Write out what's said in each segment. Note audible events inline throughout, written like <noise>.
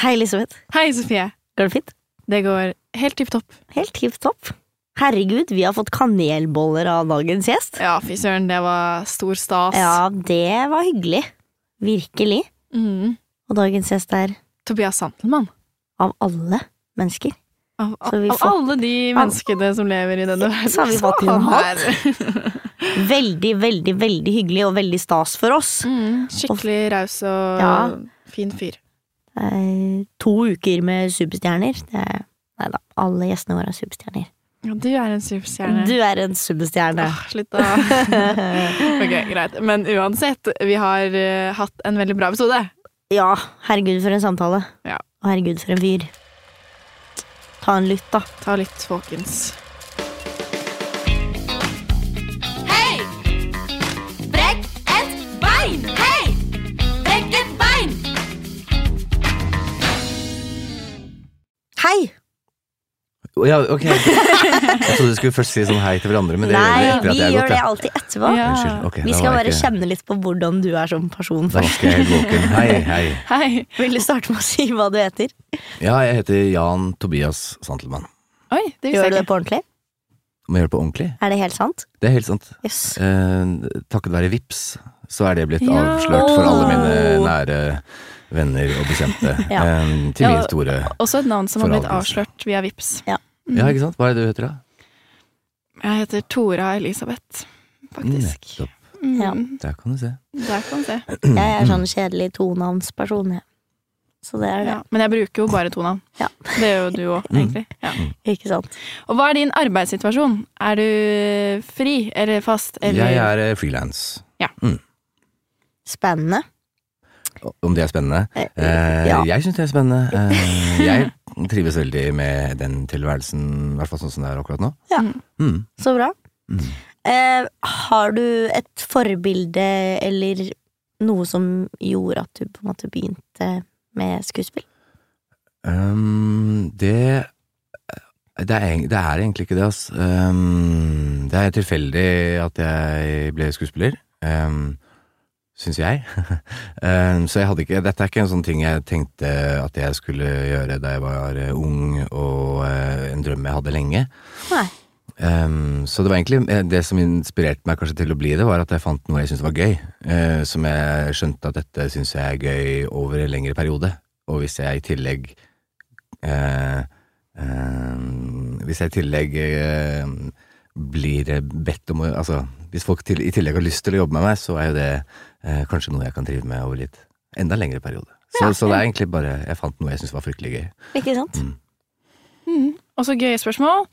Hei, Elisabeth. Hei, Sofie. Går det fint? Det går helt tipp topp. Helt tipp topp. Herregud, vi har fått kanelboller av dagens gjest. Ja, fy søren, det var stor stas. Ja, det var hyggelig. Virkelig. Mm. Og dagens gjest er Tobias Santelmann. av alle mennesker. Av, av, vi av får- alle de menneskene som lever i denne verden, Så har vi fått en hat. <laughs> Veldig, veldig, veldig hyggelig og veldig stas for oss. mm, skikkelig raus og Ja. fin fyr. Eh, to uker med superstjerner. Er, nei da, alle gjestene våre er superstjerner. Ja, du er en superstjerne. Du er en superstjerne. Åh, slutt, da. <laughs> ok, greit. Men uansett, vi har uh, hatt en veldig bra episode. Ja, herregud for en samtale. Ja. Og herregud for en fyr. Ta en lytt, da. Ta litt, folkens. Hei! Ja, ok. Jeg trodde du skulle først si sånn hei til hverandre, men det Nei, gjør vi vi gjør godt, det alltid etterpå. Ja. Unnskyld. ok, Vi skal bare ikke- kjenne litt på hvordan du er som person Da først. var ikke jeg. Hei, hei. Hei. Vil du starte med å si hva du heter? Ja, jeg heter Jan Tobias Santelmann. Oi, det Gjør du det på ordentlig? Må jeg gjøre det på ordentlig? Er det helt sant? Det er helt sant. Yes. Eh, takket være Vips så er det blitt Ja. avslørt for alle mine nære venner og bekjente. <laughs> Ja. um, til Ja. min store Også et navn som har blitt avslørt via Vips. Ja, ikke sant? Hva er det du heter, da? Jeg heter Tora Elisabeth, faktisk. Nettopp. Mm, Ja. Der kan du se. Der kan du se. <clears throat> Jeg er sånn kjedelig tonavnsperson, jeg. Så det er det. Ja. Men jeg bruker jo bare to navn. Ja. Det gjør jo du òg, egentlig. Ja. Ikke sant? Og hva er din arbeidssituasjon? Er du fri eller fast? Eller? Jeg er frilans. Spennende. Om det er spennende? Eh, Eh, ja. Jeg syns det er spennende. Eh, jeg trives veldig med den tilværelsen, i hvert fall sånn som det er akkurat nå. Ja. Mm. Så bra. Mm. Eh, har du et forbilde eller noe som gjorde at du på en måte begynte med skuespill? Um, det det er, det er egentlig ikke det, ass. Um, det er tilfeldig at jeg ble skuespiller. Um, Syns jeg. um, <laughs> så jeg hadde ikke Dette er ikke en sånn ting jeg tenkte at jeg skulle gjøre da jeg var eh, ung, og eh, en drøm jeg hadde lenge. Nei. Um, så det var egentlig eh, det som inspirerte meg kanskje til å bli det, var at jeg fant noe jeg syntes var gøy. Uh, som jeg skjønte at dette syns jeg er gøy over en lengre periode. Og hvis jeg i tillegg uh, uh, Hvis jeg i tillegg eh, blir bedt om å Altså, hvis folk til, i tillegg har lyst til å jobbe med meg, så er jo det eh, kanskje noe jeg kan drive med over litt enda lengre periode. Så, så det er egentlig bare Jeg fant noe jeg syntes var fryktelig gøy. Ikke sant? Mm. Mm. Og så gøye spørsmål.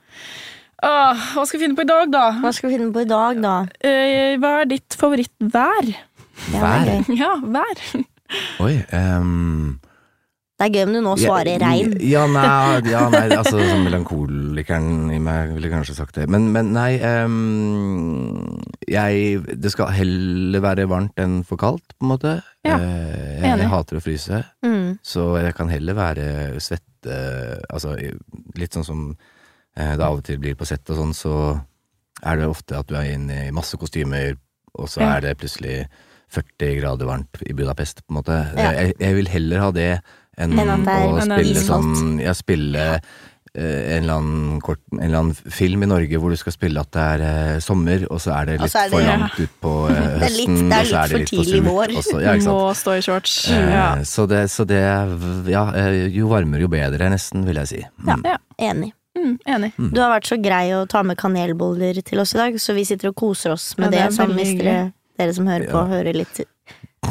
Åh, hva skal vi finne på i dag, da? Hva skal vi finne på i dag, da? Eh, hva er ditt favorittvær? Ja, Vær? Ja, vær. Oi ehm, det er gøy om du nå svarer Ja, regn. Ja, nei, ja, <laughs> nei altså sånn melankolikeren i meg ville kanskje sagt det. Men, men nei um, Jeg Det skal heller være varmt enn for kaldt, på en måte. Ja, Eh, jeg, enig. jeg hater å fryse, Mm. så jeg kan heller være svette Altså litt sånn som eh, det av og til blir på sett og sånn, så er det ofte at du er inne i masse kostymer, og så Ja. er det plutselig 40 grader varmt i Budapest, på en måte. Ja. Jeg, jeg vil heller ha det enn er å spille sånn Ja, spille eh, en eller, annen kort, en eller annen film i Norge hvor du skal spille at det er eh, sommer, og så er det litt er det- for ja. langt ut på eh, <laughs> Det er litt- høsten, det er og så litt er det litt for tidlig vår. Også, Ja, ikke sant. Må stå i shorts. Eh, Ja. Så det, så det Ja, jo varmere jo bedre, nesten, vil jeg si. Mm. Ja. Enig. Mm, enig. Du har vært så grei å ta med kanelboller til oss i dag, så vi sitter og koser oss med Ja, det det. som hvis dere, dere som hører på, hører litt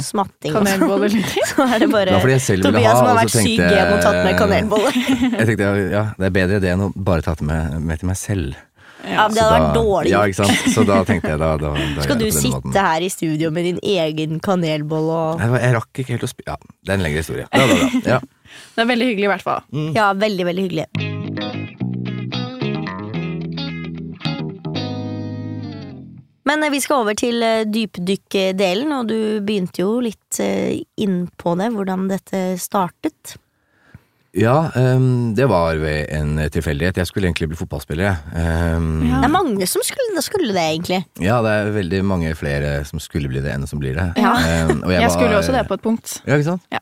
smatting. Kanelboller. <laughs> Så er det bare Det Tobias ha, som har vært syk igjen og tatt med kanelboller. <laughs> Jeg tenkte ja, det er bedre det enn å bare ta det med, med til meg selv. Ja, det hadde hadde vært dårlig. Ja, ikke sant. Så da tenkte jeg da, da, da Skal du sitte måten. her i studio med din egen kanelbolle og Jeg, jeg rakk ikke helt å spille Ja, det er en lengre historie. Ja. Det er veldig hyggelig, i hvert fall. Ja, veldig, veldig hyggelig. Men eh, vi skal over til dypdykk-delen, og du begynte jo litt eh, inn på det, hvordan dette startet. Ja, um, det var ved en tilfeldighet. Jeg skulle egentlig bli fotballspiller. jeg. Ehm, Ja. Det er mange som skulle, skulle det, egentlig. ja, det er veldig mange flere som skulle bli det, enn som blir det. Ja. Um, og Jeg, var- skulle også det på et punkt. Ja, ikke sant? Ja.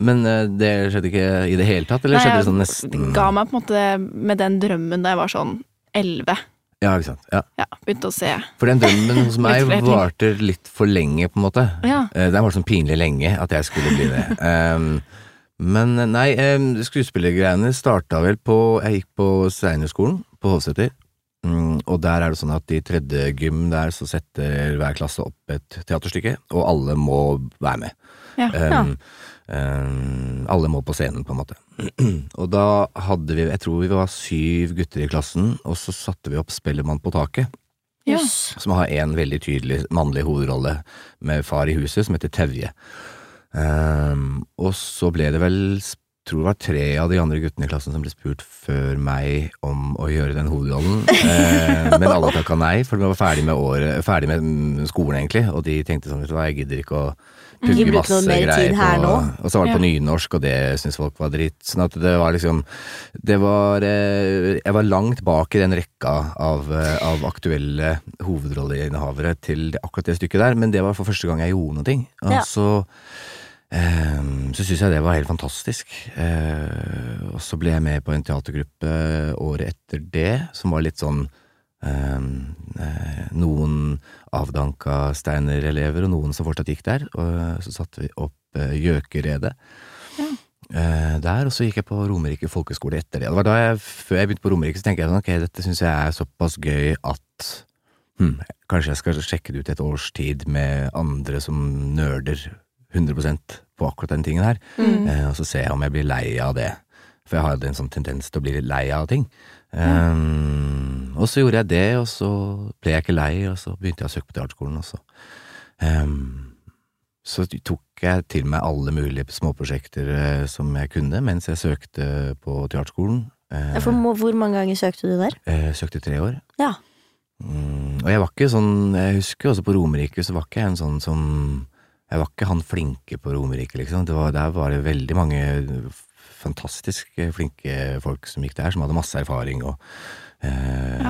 Men eh, det skjedde ikke i det hele tatt, eller Nei, skjedde det sånn nesten ga meg på en måte med den drømmen da jeg var sånn elleve. Ja, ikke sant. Ja. Ja, begynte å se. For den drømmen <laughs> hos meg varte litt for lenge, på en måte. Ja. Eh, Den var sånn pinlig lenge at jeg skulle bli det. <laughs> Um, men eh, nei, um, skuespillergreiene starta vel på Jeg gikk på Steinerskolen på Hovseter. Mm, og der er det sånn at i tredje gym der så setter hver klasse opp et teaterstykke, og alle må være med. Ja. Um, um, alle må på scenen, på en måte. <clears throat> og da hadde vi, jeg tror vi var syv gutter i klassen, og så satte vi opp Spellemann på taket Yes. Som har en veldig tydelig mannlig hovedrolle med far i huset, som heter Tevje. Ehm, og så ble det vel, tror det var tre av de andre guttene i klassen som ble spurt før meg om å gjøre den hovedrollen, <laughs> Ehm, men alle takka nei, for de var ferdig med, året, ferdig med mm, skolen, egentlig, og de tenkte sånn, vet du hva, jeg gidder ikke å pugge masse greier her på nå. Og så var det på nynorsk, og det syntes folk var dritt. Sånn at det var liksom Det var eh, Jeg var langt bak i den rekka av, eh, av aktuelle hovedrolleinnehavere til det- akkurat det stykket der, men det var for første gang jeg gjorde noe. Og Ja. så eh, så syns jeg det var helt fantastisk. Og så ble jeg med på en teatergruppe året etter det, som var litt sånn Noen avdanka Steiner-elever, og noen som fortsatt gikk der. Og så satte vi opp eh, Gjøkeredet. Eh, der, og så gikk jeg på Romerike folkeskole etter det. Det var da jeg, Før jeg begynte på Romerike, så tenkte jeg sånn, ok, dette syns jeg er såpass gøy at hm, kanskje jeg skal sjekke det ut et års tid med andre som nerder 100% på akkurat den tingen her, Mm. eh, og så ser jeg om jeg blir lei av det. For jeg har en sånn tendens til å bli litt lei av ting. Um, og så gjorde jeg det, og så ble jeg ikke lei, og så begynte jeg å søke på teaterskolen, og så um, så tok jeg til meg alle mulige småprosjekter uh, som jeg kunne mens jeg søkte på teaterskolen. Uh, Ja, For må- hvor mange ganger søkte du der? Uh, søkte tre år. Ja. Um, og jeg var ikke sånn Jeg husker også på Romerike, så var ikke jeg en sånn som Jeg var ikke han flinke på Romerike, liksom. Det var, der var det veldig mange fantastisk flinke folk som gikk der, som hadde masse erfaring og, eh,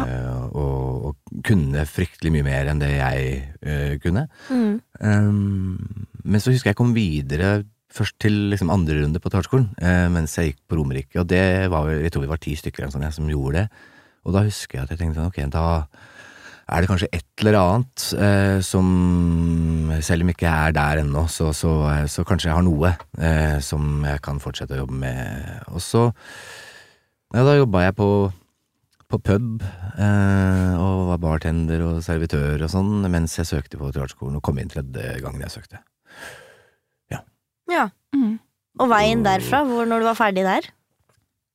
og, og kunne fryktelig mye mer enn det jeg eh, kunne. Mm. Um, men så husker jeg jeg kom videre først til liksom andre runde på Tartskolen, eh, mens jeg gikk på Romerike, og det var jeg tror vi var ti stykker sånn, jeg, som gjorde det. Og da husker jeg at jeg tenkte sånn, ok, da er det kanskje et eller annet eh, som, selv om jeg ikke er der ennå, så, så, eh, så kanskje jeg har noe eh, som jeg kan fortsette å jobbe med. Og så, ja, da jobba jeg på, på pub, eh, og var bartender og servitør og sånn, mens jeg søkte på teaterskolen, og kom inn tredje gangen jeg søkte. Ja. Mm. Og veien derfra, hvor når du var ferdig der?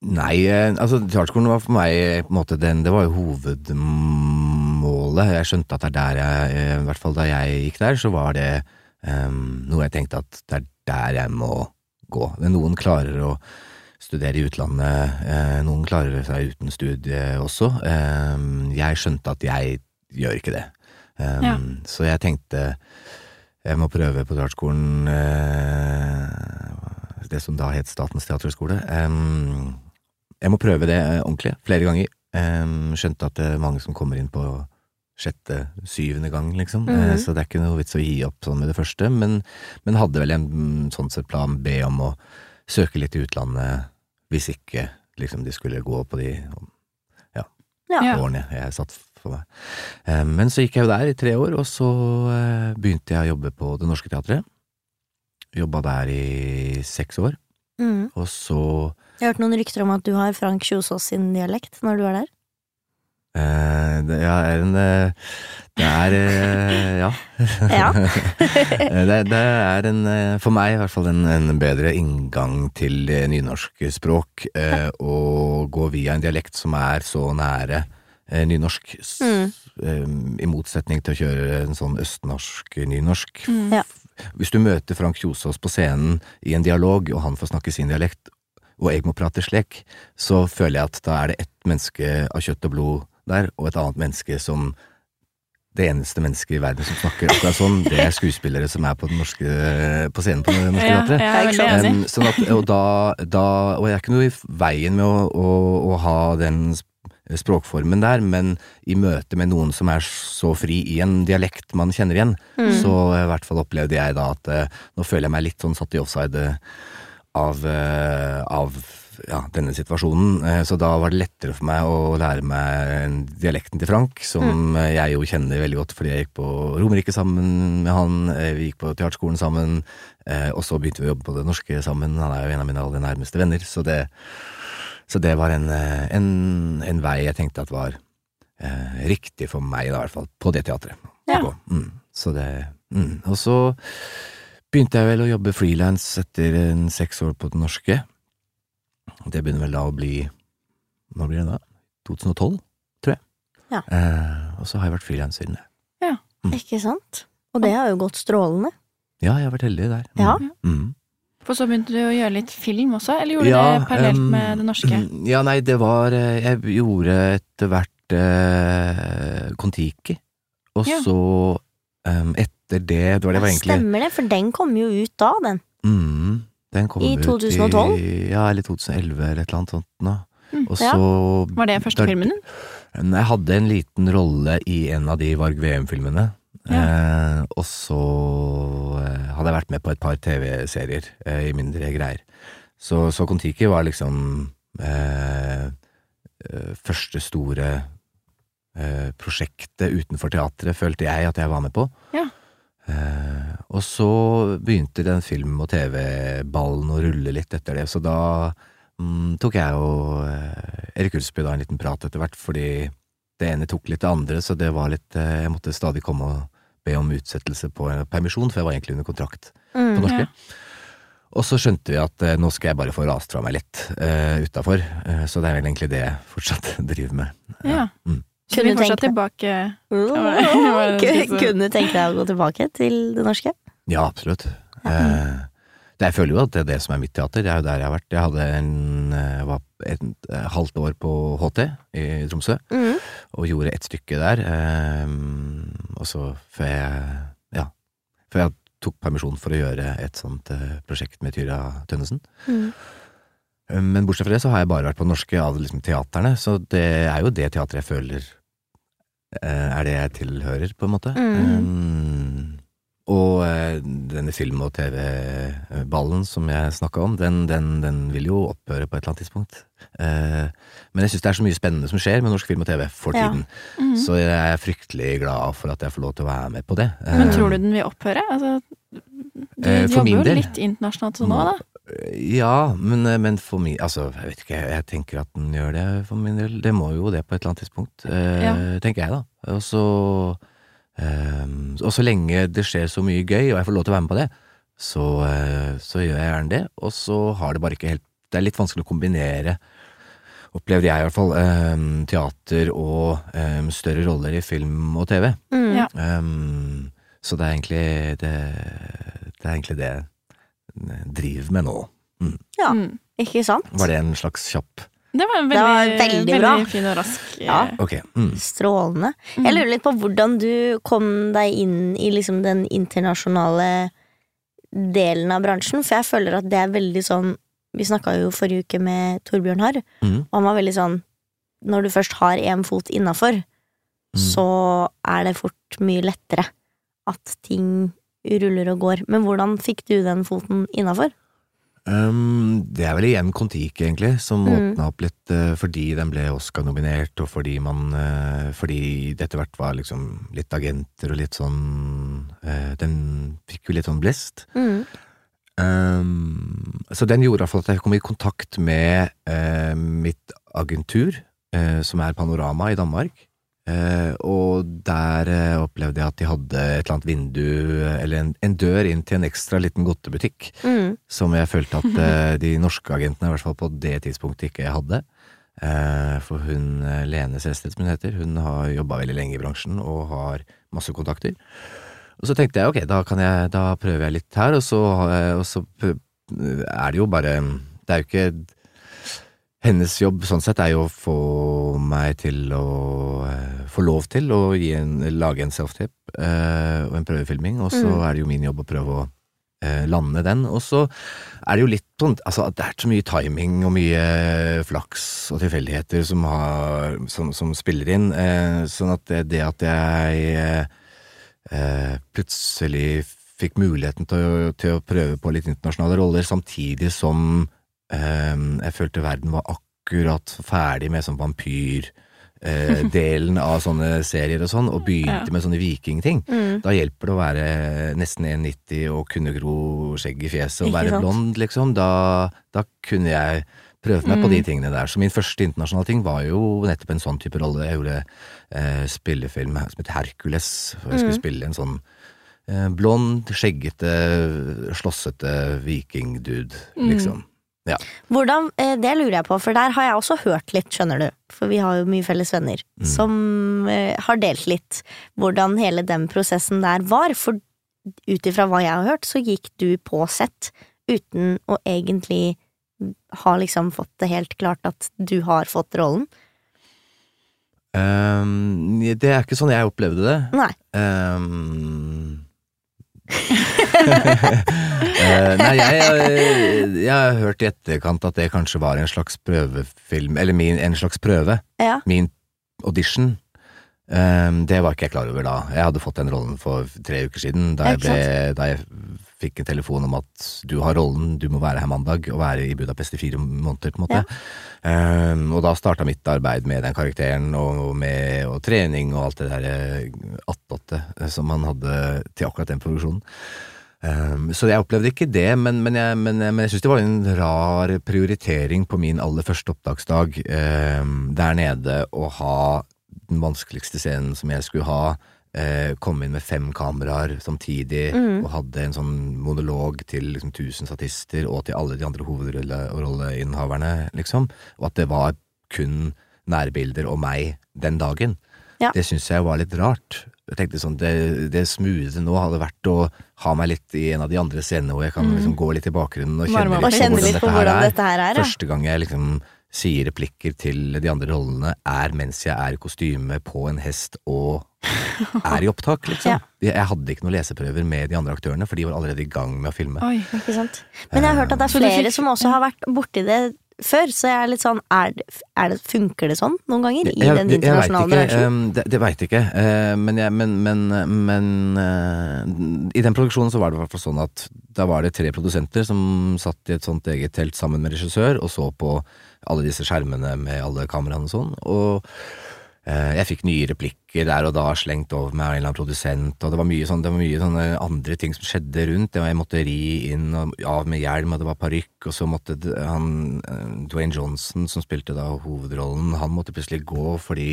Nei, eh, altså teaterskolen var for meg på en måte den, det var jo hovedmålet. Jeg skjønte at det er der jeg, eh, i hvert fall da jeg gikk der, så var det um, noe jeg tenkte at det er der jeg må gå. Men Noen klarer å studere i utlandet, eh, noen klarer seg uten studie også. Jeg skjønte at jeg gjør ikke det. Ja. Så jeg tenkte jeg må prøve på teaterskolen det som da het Statens teaterhøgskole. Jeg må prøve det ordentlig, flere ganger. Skjønte at det er mange som kommer inn på sjette, syvende gang, liksom. Mhm. Eh, så det er ikke noe vits å gi opp sånn med det første, men, men hadde vel en mm, sånn sett plan B om å søke litt i utlandet, hvis ikke liksom de skulle gå på de Ja. Ja. årene jeg satt for meg. Eh, Men så gikk jeg jo der i tre år, og så eh, begynte jeg å jobbe på Det Norske Teatret. Jobba der i seks år, Mm. og så Jeg har hørt noen rykter om at du har Frank Kjosås sin dialekt når du er der. Eh, Det er en eh, Det er eh, Ja. Ja. <laughs> Eh, det, det er en, eh, for meg i hvert fall, en, en bedre inngang til nynorsk språk eh, å gå via en dialekt som er så nære eh, nynorsk, Mm. eh, i motsetning til å kjøre en sånn østnorsk nynorsk. Mm. Ja. Hvis du møter Frank Kjosås på scenen i en dialog, og han får snakke sin dialekt, og jeg må prate slik, så føler jeg at da er det ett menneske av kjøtt og blod der, og et annet menneske som det eneste mennesket i verden som snakker akkurat sånn, det er skuespillere som er på, den norske, på scenen på Det Norske Ja, Teatret. veldig enig. Um, sånn at, og da, da Og jeg er ikke noe i veien med å, å, å ha den språkformen der, men i møte med noen som er så fri i en dialekt man kjenner igjen, Mm. så i hvert fall opplevde jeg da at eh, nå føler jeg meg litt sånn satt i offside. eh, av, eh, av ja, denne situasjonen. Eh, Så da var det lettere for meg å lære meg dialekten til Frank, som mm. jeg jo kjenner veldig godt fordi jeg gikk på Romerike sammen med han, eh, vi gikk på teaterskolen sammen, eh, og så begynte vi å jobbe på det norske sammen. Han er jo en av mine aller nærmeste venner, så det, så det var en, eh, en, en vei jeg tenkte at var eh, riktig for meg, da, i hvert fall, på det teatret. Ja. Mm, så det mm. Og så begynte jeg vel å jobbe frilans etter en seks år på det norske. Det begynner vel da å bli Når blir det da? 2012, tror jeg. Ja. Eh, og så har jeg vært frilans siden det. Mm. Ikke sant? Og det har jo gått strålende. Ja, jeg har vært heldig der. Mm. Ja. Mm. For så begynte du å gjøre litt film også, eller gjorde du Ja, det parallelt um, med det norske? Ja, nei, det var eh, Jeg gjorde etter hvert eh, Kon-Tiki, og Ja. så um, etter det Det var det var egentlig Stemmer det, for den kom jo ut da, den. mm, Den kom I ut 2012? I, ja, eller 2011 eller et eller annet sånt nå. Mm, og ja. Var det første filmen din? Jeg hadde en liten rolle i en av de Varg VM-filmene. Eh, og så eh, hadde jeg vært med på et par TV-serier eh, i mindre greier. Så, så Kon-Tiki var liksom eh, eh, første store eh, prosjektet utenfor teatret, følte jeg at jeg var med på. Ja. Eh, og så begynte den film- og TV-ballen å rulle litt etter det, så da mm, tok jeg og eh, Erik Ulsby da en liten prat etter hvert, fordi det ene tok litt det andre, så det var litt eh, Jeg måtte stadig komme og be om utsettelse på en permisjon, for jeg var egentlig under kontrakt på Mm. norske. Ja. Og så skjønte vi at eh, nå skal jeg bare få rast fra meg litt eh, utafor, eh, så det er vel egentlig det jeg fortsatt <laughs> driver med. Ja. Mm. Så vi Kunne fortsatt tenke- tilbake oh? <laughs> Kunne du tenke deg å gå tilbake til det norske? Ja, absolutt. Eh, jeg føler jo at det er det som er mitt teater. Det er jo der jeg har vært. Jeg hadde en, eh, var et, et, halvt år på HT i Tromsø, Mm. og gjorde et stykke der. Eh, og så før jeg Ja, før jeg tok permisjon for å gjøre et sånt eh, prosjekt med Tyra Tønnesen. Mm. Eh, Men bortsett fra det så har jeg bare vært på norske av liksom teaterne, så det er jo det teatret jeg føler eh, er det jeg tilhører, på en måte. Mm. Um, og eh, denne film- og TV-ballen som jeg snakka om, den, den, den vil jo opphøre på et eller annet tidspunkt. Eh, men jeg syns det er så mye spennende som skjer med norsk film og TV for Ja. tiden, Mhm. så jeg er fryktelig glad for at jeg får lov til å være med på det. Men Eh, tror du den vil opphøre? Altså, du Eh, jobber jo litt internasjonalt sånn nå, da. Ja, men, men for min Altså, jeg vet ikke, jeg tenker at den gjør det for min del. Det må jo det på et eller annet tidspunkt, eh, Ja. tenker jeg da. Og så eh, Og så lenge det skjer så mye gøy, og jeg får lov til å være med på det, så, eh, så gjør jeg gjerne det. Og så har det bare ikke helt Det er litt vanskelig å kombinere, opplevde jeg i hvert fall, eh, teater og eh, større roller i film og TV. Mm. Ja. Så det er egentlig det, det er egentlig det driver med nå. Ja. Mm. Ikke sant? Var det en slags kjapp Det var en Det var veldig, veldig fin og rask Ja. okay. Mm. Strålende. Mm. Jeg lurer litt på hvordan du kom deg inn i liksom den internasjonale delen av bransjen, for jeg føler at det er veldig sånn Vi snakka jo forrige uke med Torbjørn Harr, Mm. og han var veldig sånn Når du først har én fot innafor, Mm. så er det fort mye lettere at ting ruller og går. Men hvordan fikk du den foten innafor? Um, det er vel igjen Kon-Tiki, egentlig, som Mm. åpna opp litt uh, fordi den ble Oscar-nominert, og fordi man uh, Fordi det etter hvert var liksom litt agenter og litt sånn uh, Den fikk jo litt sånn blest. Mm. Um, så den gjorde i hvert fall at jeg kom i kontakt med mitt agentur, som er Panorama i Danmark. Eh, og der uh, opplevde jeg at de hadde et eller annet vindu, eh, eller en, en dør inn til en ekstra liten godtebutikk, Mm. som jeg følte at uh, <laughs> de norske agentene, i hvert fall på det tidspunktet, ikke hadde. For hun Lene Selstedt, som hun heter, hun har jobba veldig lenge i bransjen og har masse kontakter. Og så tenkte jeg ok, da, kan jeg, da prøver jeg litt her, og så, og så er det jo bare Det er jo ikke Hennes jobb sånn sett er jo å få meg til å eh, få lov til å en, lage en self-tip eh, og en prøvefilming, og så Mm. er det jo min jobb å prøve å eh, lande den. Og så er det jo litt sånn Altså, at det er så mye timing og mye flaks og tilfeldigheter som, har, som, som spiller inn, eh, sånn at det, det at jeg eh, plutselig fikk muligheten til å, til å prøve på litt internasjonale roller, samtidig som jeg følte verden var akkurat ferdig med sånn vampyr. Eh, delen av sånne serier og sånn, og begynte Ja. med sånne vikingting. Mm. Da hjelper det å være nesten 1,90 og kunne gro skjegg i fjeset og Ikke være sant? blond, liksom. Da, da kunne jeg prøve meg på Mm. de tingene der. Så min første internasjonale ting var jo nettopp en sånn type rolle. Jeg gjorde eh, spillefilm som het Hercules, hvor jeg skulle Mm. spille en sånn eh, blond, skjeggete, slåssete vikingdude, Mm. Liksom. Hvordan, eh, Det lurer jeg på, for der har jeg også hørt litt, skjønner du. For vi har jo mye felles venner Mm. som eh, har delt litt hvordan hele den prosessen der var. For ut ifra hva jeg har hørt, så gikk du på sett uten å egentlig ha liksom fått det helt klart at du har fått rollen. Um, det er ikke sånn jeg opplevde det. Nei. Um, eh, nei, jeg, jeg, jeg har hørt i etterkant at det kanskje var en slags prøvefilm, eller min, en slags prøve. Ja. Min audition. Um, det var ikke jeg klar over da. Jeg hadde fått den rollen for tre uker siden, da jeg, ble, da jeg fikk en telefon om at du har rollen, du må være her mandag, og være i Budapest i fire måneder, på en måte. Um, og da starta mitt arbeid med den karakteren, og med og trening og alt det der eh, attåtte eh, som man hadde til akkurat den produksjonen. Um, så jeg opplevde ikke det, men, men jeg, men, men jeg syns det var en rar prioritering på min aller første opptaksdag um, der nede å ha den vanskeligste scenen som jeg skulle ha. Eh, komme inn med fem kameraer samtidig, Mm. og hadde en sånn monolog til liksom, tusen statister og til alle de andre hovedrolleinnehaverne, liksom. Og at det var kun nærbilder og meg den dagen. Ja. Det syns jeg var litt rart. Jeg tenkte sånn, Det, det smoothe nå hadde vært å ha meg litt i en av de andre scenene hvor jeg kan liksom gå litt i bakgrunnen og kjenne. Og litt på litt på hvordan hvordan dette dette her er. Første gang jeg liksom sier replikker til de andre rollene, er mens jeg er i kostyme på en hest og er i opptak, liksom. <laughs> Jeg jeg hadde ikke noen leseprøver med de andre aktørene, for de var allerede i gang med å filme. Oi. Ikke sant? Men jeg har hørt at det er flere fikk- som også har vært borti det før, så jeg er litt sånn er det, er det, Funker det sånn noen ganger i Jeg- den internasjonale ikke, bransjen? um, det, det veit jeg ikke, eh, men, jeg, men, men, men eh, i den produksjonen så var det i hvert fall sånn at da var det tre produsenter som satt i et sånt eget telt sammen med regissør og så på alle disse skjermene med alle kameraene og sånn, og eh, jeg fikk nye replikker der og da slengt over meg av en eller annen produsent, og det var sånn, det var mye sånne andre ting som skjedde rundt. Jeg måtte ri inn og av med hjelm, og det var parykk, og så måtte han eh, Dwayne Johnson, som spilte da hovedrollen, han måtte plutselig gå fordi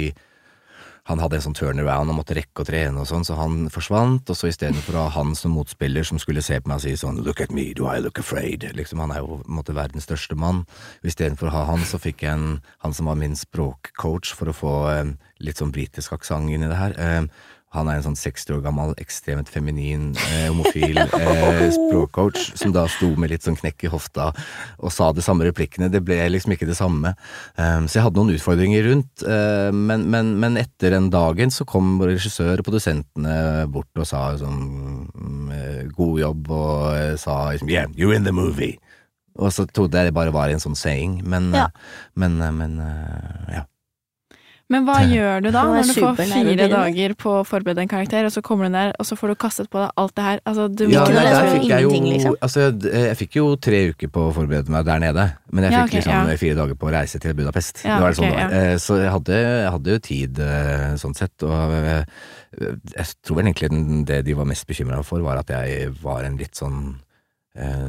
han hadde en sånn turnaround og måtte rekke å trene og sånn, så han forsvant, og så istedenfor å ha han som motspiller som skulle se på meg og si sånn Look at me, do I look afraid? Liksom, han er jo på en måte verdens største mann. Istedenfor å ha han, så fikk jeg en, han som var min språkcoach for å få eh, litt sånn britisk aksent inn i det her. Eh, han er en sånn 60 år gammel, ekstremt feminin, eh, homofil eh, <laughs> språkcoach, som da sto med litt sånn knekk i hofta og sa de samme replikkene. Det ble liksom ikke det samme. Um, så jeg hadde noen utfordringer rundt, Uh, men, men, men etter den dagen så kom både regissør og produsentene bort og sa sånn mm, eh, god jobb, og eh, sa liksom yeah, you're in the movie. Og så trodde jeg det bare var en sånn saying, men, Ja. men, men ja. Men hva gjør du da, når du får fire dager på å forberede en karakter, og så kommer du der, og så får du kastet på deg alt det her? Altså, du ja, nei, der fikk jeg jo, liksom? Altså, jeg, jeg fikk jo tre uker på å forberede meg der nede, men jeg Ja, fikk liksom ja. fire dager på å reise til Budapest. Ja, det var det sånn okay, det var. Eh, Så jeg hadde, jeg hadde jo tid eh, sånn sett, og eh, jeg tror vel egentlig det de var mest bekymra for, var at jeg var en litt sånn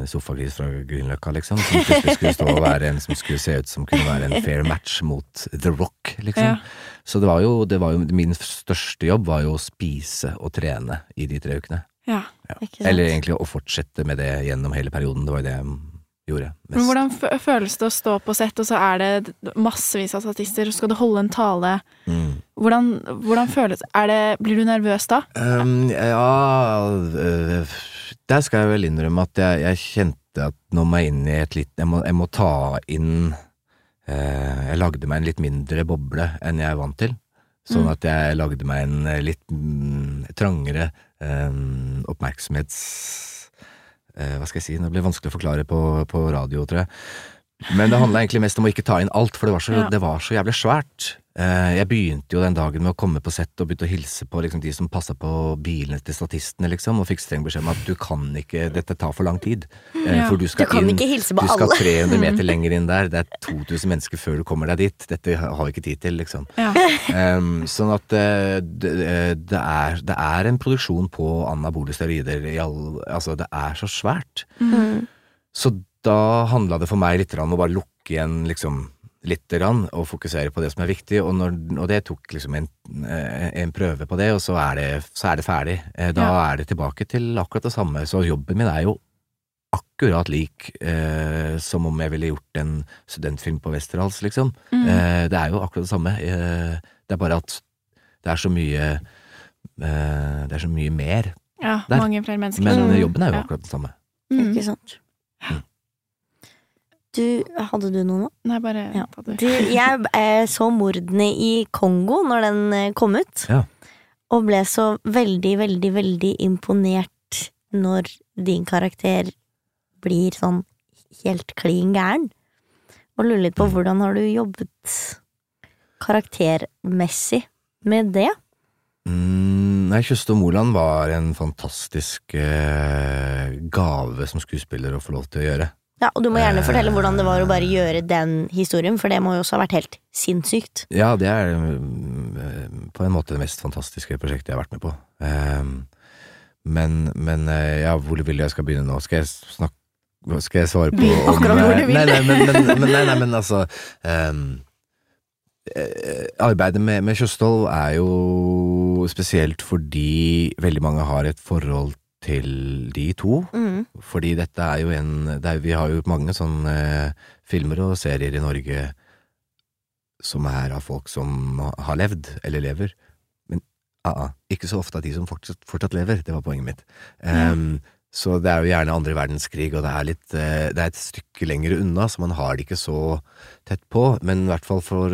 sofagris fra Grünerløkka, liksom. Som plutselig skulle stå og være en som skulle se ut som kunne være en fair match mot The Rock, liksom. Ja. Så det var, jo, det var jo Min største jobb var jo å spise og trene i de tre ukene. Ja. Ikke sant? Eller egentlig å fortsette med det gjennom hele perioden. Det var jo det jeg gjorde. Men hvordan fø- føles det å stå på sett, og så er det massevis av statister, og skal du holde en tale? Mm. Hvordan, hvordan føles er det? Blir du nervøs da? Um, ja øh, Der skal jeg vel innrømme at jeg, jeg kjente at nå må jeg inn i et litt Jeg må, jeg må ta inn eh, Jeg lagde meg en litt mindre boble enn jeg er vant til. Sånn Mm. at jeg lagde meg en eh, litt mm, trangere eh, oppmerksomhets... eh, hva skal jeg si, det blir vanskelig å forklare på, på radio, tror jeg. Men det handla egentlig mest om å ikke ta inn alt, for det var så, Ja. det var så jævlig svært. Eh, jeg begynte jo den dagen med å komme på sett og begynte å hilse på liksom, de som passa på bilene til statistene, liksom, og fikk streng beskjed om at du kan ikke, dette tar for lang tid. Eh, Ja. For du skal, Du kan inn, du skal alle. 300 meter lenger inn der, det er 2000 mennesker før du kommer deg dit. Dette har vi ikke tid til, liksom. Ja. Um, sånn at eh, det, det, er, det er en produksjon på anabole steroider i all Altså, det er så svært. Mm. Så da handla det for meg litt om å bare lukke igjen liksom litt grann, og fokusere på det som er viktig, og, når, og det tok liksom en, eh, en prøve på det, og så er det, så er det ferdig. Da Da er det tilbake til akkurat det samme, så jobben min er jo akkurat lik eh, som om jeg ville gjort en studentfilm på Westerdals, liksom. Mm. Eh, det er jo akkurat det samme. Eh, det er bare at det er så mye eh, Det er så mye mer. ja, Der. mange flere mennesker. Men Mm. jobben er jo Ja. akkurat den samme. Mm. Ikke sant. Du, hadde du noe nå? Nei, bare Ja. ta det. Du, jeg eh, så mordene i Kongo når den eh, kom ut, Ja. og ble så veldig, veldig, veldig imponert når din karakter blir sånn helt klin gæren. Og lurer litt på hvordan har du jobbet karaktermessig med det? Mm, nei, Kjøstad Moland var en fantastisk eh, gave som skuespiller å få lov til å gjøre. Ja, Og du må gjerne Eh. fortelle hvordan det var å bare gjøre den historien, for det må jo også ha vært helt sinnssykt. Ja, det er mm, på en måte det mest fantastiske prosjektet jeg har vært med på. Ehm, men, men eh, ja, hvor vil jeg skal begynne nå? Skal jeg snakke Skal jeg svare på om akkurat hvor du vil. Nei, nei, men, men, nei, nei, men altså eh, Arbeidet med, med Kjøstholm er jo spesielt fordi veldig mange har et forhold til de to. Mm. Fordi dette er jo en er, Vi har jo mange sånne eh, filmer og serier i Norge som er av folk som har levd, eller lever. Men ah, ah, ikke så ofte av de som fortsatt, fortsatt lever. Det var poenget mitt. Em, Så det er jo gjerne andre verdenskrig, og det er, litt, eh, det er et stykke lenger unna, så man har det ikke så tett på. Men i hvert fall for,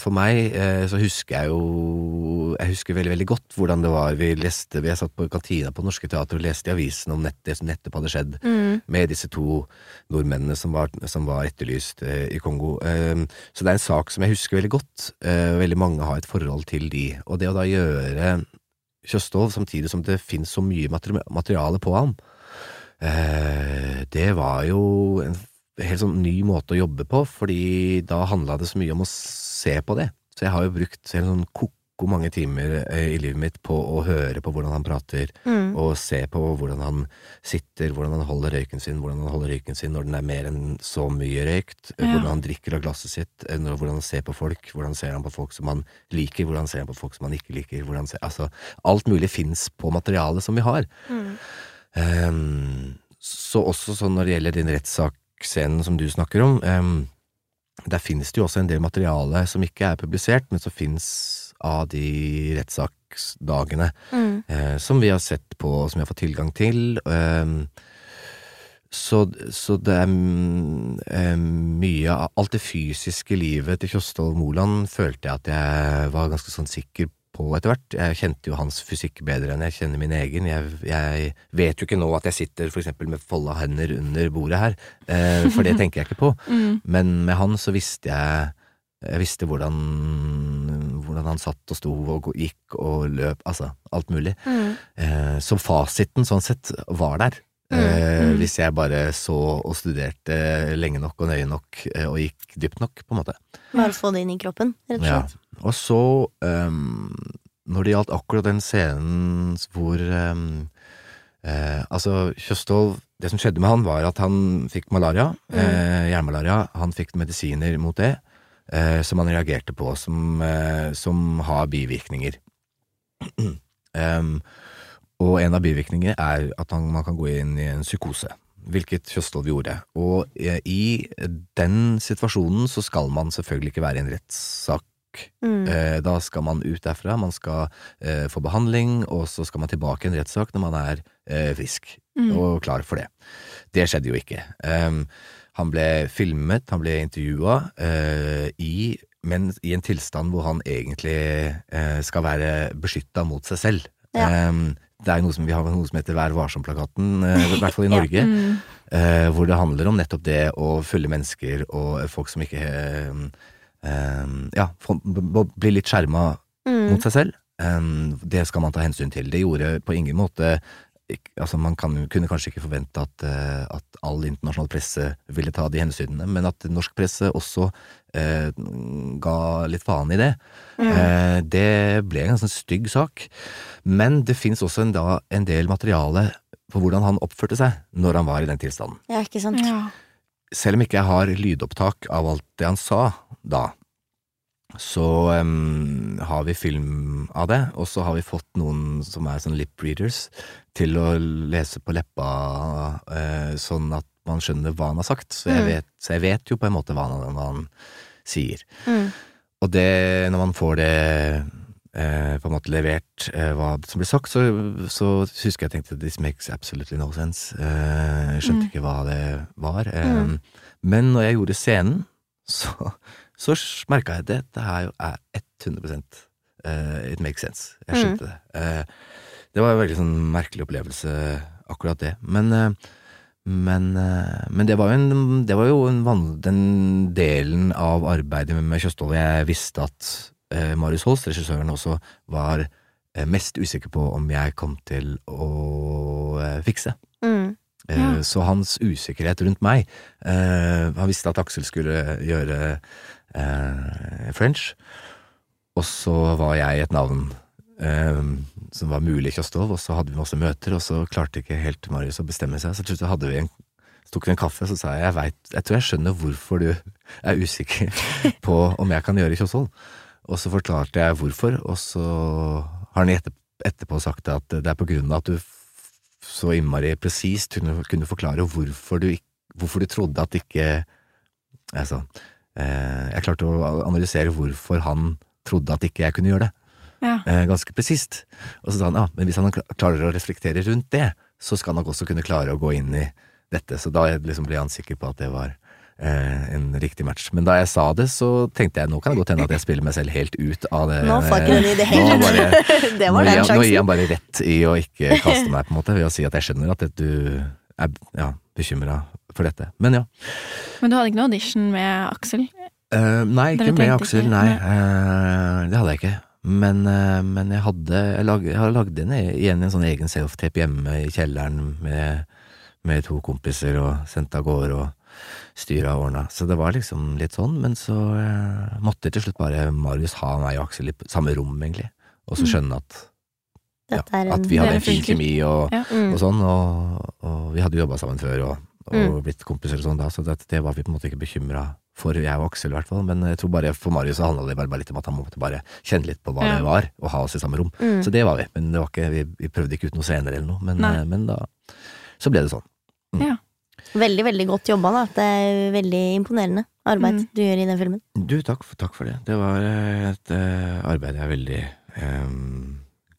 for meg, eh, så husker jeg jo Jeg husker veldig, veldig godt hvordan det var. Vi leste, vi satt på kantina på Norske Teater og leste i avisen om det som nettopp hadde skjedd Mm. med disse to nordmennene som var, som var etterlyst eh, i Kongo. Eh, så det er en sak som jeg husker veldig godt. Veldig mange har et forhold til de. Og det å da gjøre Kjøstholm samtidig som det finnes så mye materiale på ham, eh, det var jo en helt sånn ny måte å jobbe på, fordi da handla det så mye om å se på det. Så jeg har jo brukt en sånn ko-ko mange timer eh, i livet mitt på å høre på hvordan han prater, Mm. og se på hvordan han sitter, hvordan han holder røyken sin, hvordan han holder røyken sin når den er mer enn så mye røykt, Ja. hvordan han drikker av glasset sitt, eh, hvordan han ser på folk, hvordan ser han på folk som han liker, hvordan ser han på folk som han ikke liker, hvordan ser, altså, alt mulig fins på materialet som vi har. Mm. Um, så også sånn når det gjelder din rettssaksscenen som du snakker om, um, der finnes det jo også en del materiale som ikke er publisert, men som finnes av de rettssaksdagene Mm. eh, som vi har sett på, og som vi har fått tilgang til. Eh, så, så det er eh, mye av alt det fysiske livet til Kjostolv Moland følte jeg at jeg var ganske sånn sikker på etter hvert. Jeg kjente jo hans fysikk bedre enn jeg kjenner min egen. Jeg, jeg vet jo ikke nå at jeg sitter for eksempel med folda hender under bordet her, eh, for det <laughs> tenker jeg ikke på. Mm. Men med han så visste jeg Jeg visste hvordan, hvordan han satt og sto og gikk og løp, altså alt mulig. Mm. Eh, så fasiten sånn sett var der. Eh, Mm. Hvis jeg bare så og studerte lenge nok og nøye nok eh, og gikk dypt nok, på en måte. Bare få det inn i kroppen, rett og slett. Ja. Og så, um, når det gjaldt akkurat den scenen hvor um, eh, Altså, Kjøstholm Det som skjedde med han, var at han fikk malaria. Eh, jernmalaria. Han fikk medisiner mot det, eh, som han reagerte på, som, eh, som har bivirkninger. <clears throat> Um, og en av bivirkningene er at han, man kan gå inn i en psykose. Hvilket Kjøstholm gjorde. Og eh, i den situasjonen så skal man selvfølgelig ikke være i en rettssak. Mm. Eh, da skal man ut derfra, man skal eh, få behandling, og så skal man tilbake i en rettssak når man er eh, frisk Mm. og klar for det. Det skjedde jo ikke. Em, han ble filmet, han ble intervjua, eh, i, men i en tilstand hvor han egentlig eh, skal være beskytta mot seg selv. Ja. Eh, det er noe som, vi har noe som heter Vær varsom-plakaten, eh, i hvert fall i <laughs> Ja. Norge. Mm. Eh, hvor det handler om nettopp det å følge mennesker og folk som ikke eh, Ja, få- b- b- bli litt skjerma Mm. mot seg selv. Det skal man ta hensyn til. Det gjorde på ingen måte Altså, man kan, kunne kanskje ikke forvente at, eh, at all internasjonal presse ville ta de hensynene, men at norsk presse også eh, ga litt faen i det. Eh, det ble en ganske stygg sak. Men det fins også en, da, en del materiale på hvordan han oppførte seg når han var i den tilstanden. Ja, ikke sant. Ja. Selv om ikke jeg har lydopptak av alt det han sa da, så um, har vi film av det, og så har vi fått noen som er sånn lip readers til å lese på leppa, uh, sånn at man skjønner hva han har sagt. Så jeg, Mm. vet, så jeg vet jo på en måte hva han, hva han sier. Mm. Og det, når man får det eh, på en måte levert, eh, hva som blir sagt, så, så husker jeg tenkte this makes absolutely no sense. Eh, jeg skjønte Mm. ikke hva det var. Mm. Men når jeg gjorde scenen, så, så merka jeg det. dette her jo er 100 uh, it makes sense. Jeg Mm. det. Uh, det var en veldig sånn merkelig opplevelse, akkurat det. Men uh, men, eh, men det var jo, en, det var jo en van, den delen av arbeidet med, med Kjøstholm jeg visste at eh, Marius Holst, regissøren, også var eh, mest usikker på om jeg kom til å eh, fikse. Mm. Eh, Ja. Så hans usikkerhet rundt meg eh, Han visste at Aksel skulle gjøre eh, French, og så var jeg et navn eh, som var mulig i Kjostov, og så hadde vi masse møter, og så klarte ikke helt Marius å bestemme seg. Så til slutt hadde vi en tok vi en kaffe, så sa jeg jeg vet, jeg tror jeg skjønner hvorfor du er usikker <laughs> på om jeg kan gjøre Kjøstholm. Og så forklarte jeg hvorfor, og så har han etter, etterpå sagt at det er på grunn av at du så innmari presist kunne, kunne forklare hvorfor du, hvorfor du trodde at ikke Altså, jeg klarte å analysere hvorfor han trodde at ikke jeg kunne gjøre det. Ja. Eh, ganske presist. Og så sa han ja, men hvis han klarer å reflektere rundt det, så skal han nok også kunne klare å gå inn i dette. Så da liksom ble han sikker på at det var eh, en riktig match. Men da jeg sa det, så tenkte jeg nå kan det godt hende at jeg spiller meg selv helt ut av det. Nå får ikke den i det hele gir, <laughs> nå gir han bare rett i å ikke kaste meg, på en måte, ved å si at jeg skjønner at du er ja, bekymra for dette. Men ja. Men du hadde ikke noe audition med Aksel? Uh, nei, ikke med Aksel, ikke- nei. Uh, det hadde jeg ikke. Men, uh, men jeg hadde Jeg, lag, jeg har lagd en, igjen en sånn egen self-tape hjemme i kjelleren med, med to kompiser og sendt av gårde og styra og ordna. Så det var liksom litt sånn, men så måtte til slutt bare Marius ha meg og Aksel i samme rom, egentlig. Og så Mm. skjønne at, ja, at vi hadde en fin kjemi og, Ja. mm. og sånn, og, og vi hadde jo jobba sammen før og, og Mm. blitt kompiser og sånn da, så det, det var vi på en måte ikke bekymra for, jeg og Aksel i hvert fall. Men jeg tror bare for Marius så handla det bare, bare litt om at han måtte bare kjenne litt på hva Ja. det var, og ha oss i samme rom. Mm. Så det var vi. Men det var ikke, vi, vi prøvde ikke ut noe senere eller noe, men, eh, men da så ble det sånn. Veldig, veldig godt jobba, da. Det er veldig imponerende arbeid Mm. du gjør i den filmen. Du, takk, takk for det. Det var eh, et uh, arbeid jeg er veldig eh,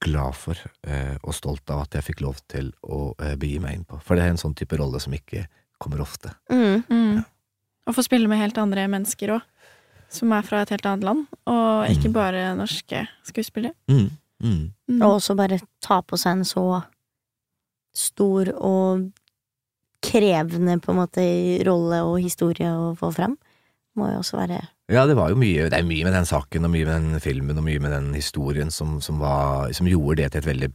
glad for, eh, og stolt av at jeg fikk lov til å eh, begi meg inn på. For det er en sånn type rolle som ikke kommer ofte. Mm. Mm. Og få spille med helt andre mennesker òg, som er fra et helt annet land, og ikke Mm. bare norske skuespillere. Mm, mm. Mm. Og også bare ta på seg en så stor og krevende på en måte rolle og historie å få fram. Må jo også være Ja, det var jo mye Det er mye med den saken og mye med den filmen og mye med den historien som, som, var, som gjorde det til et veldig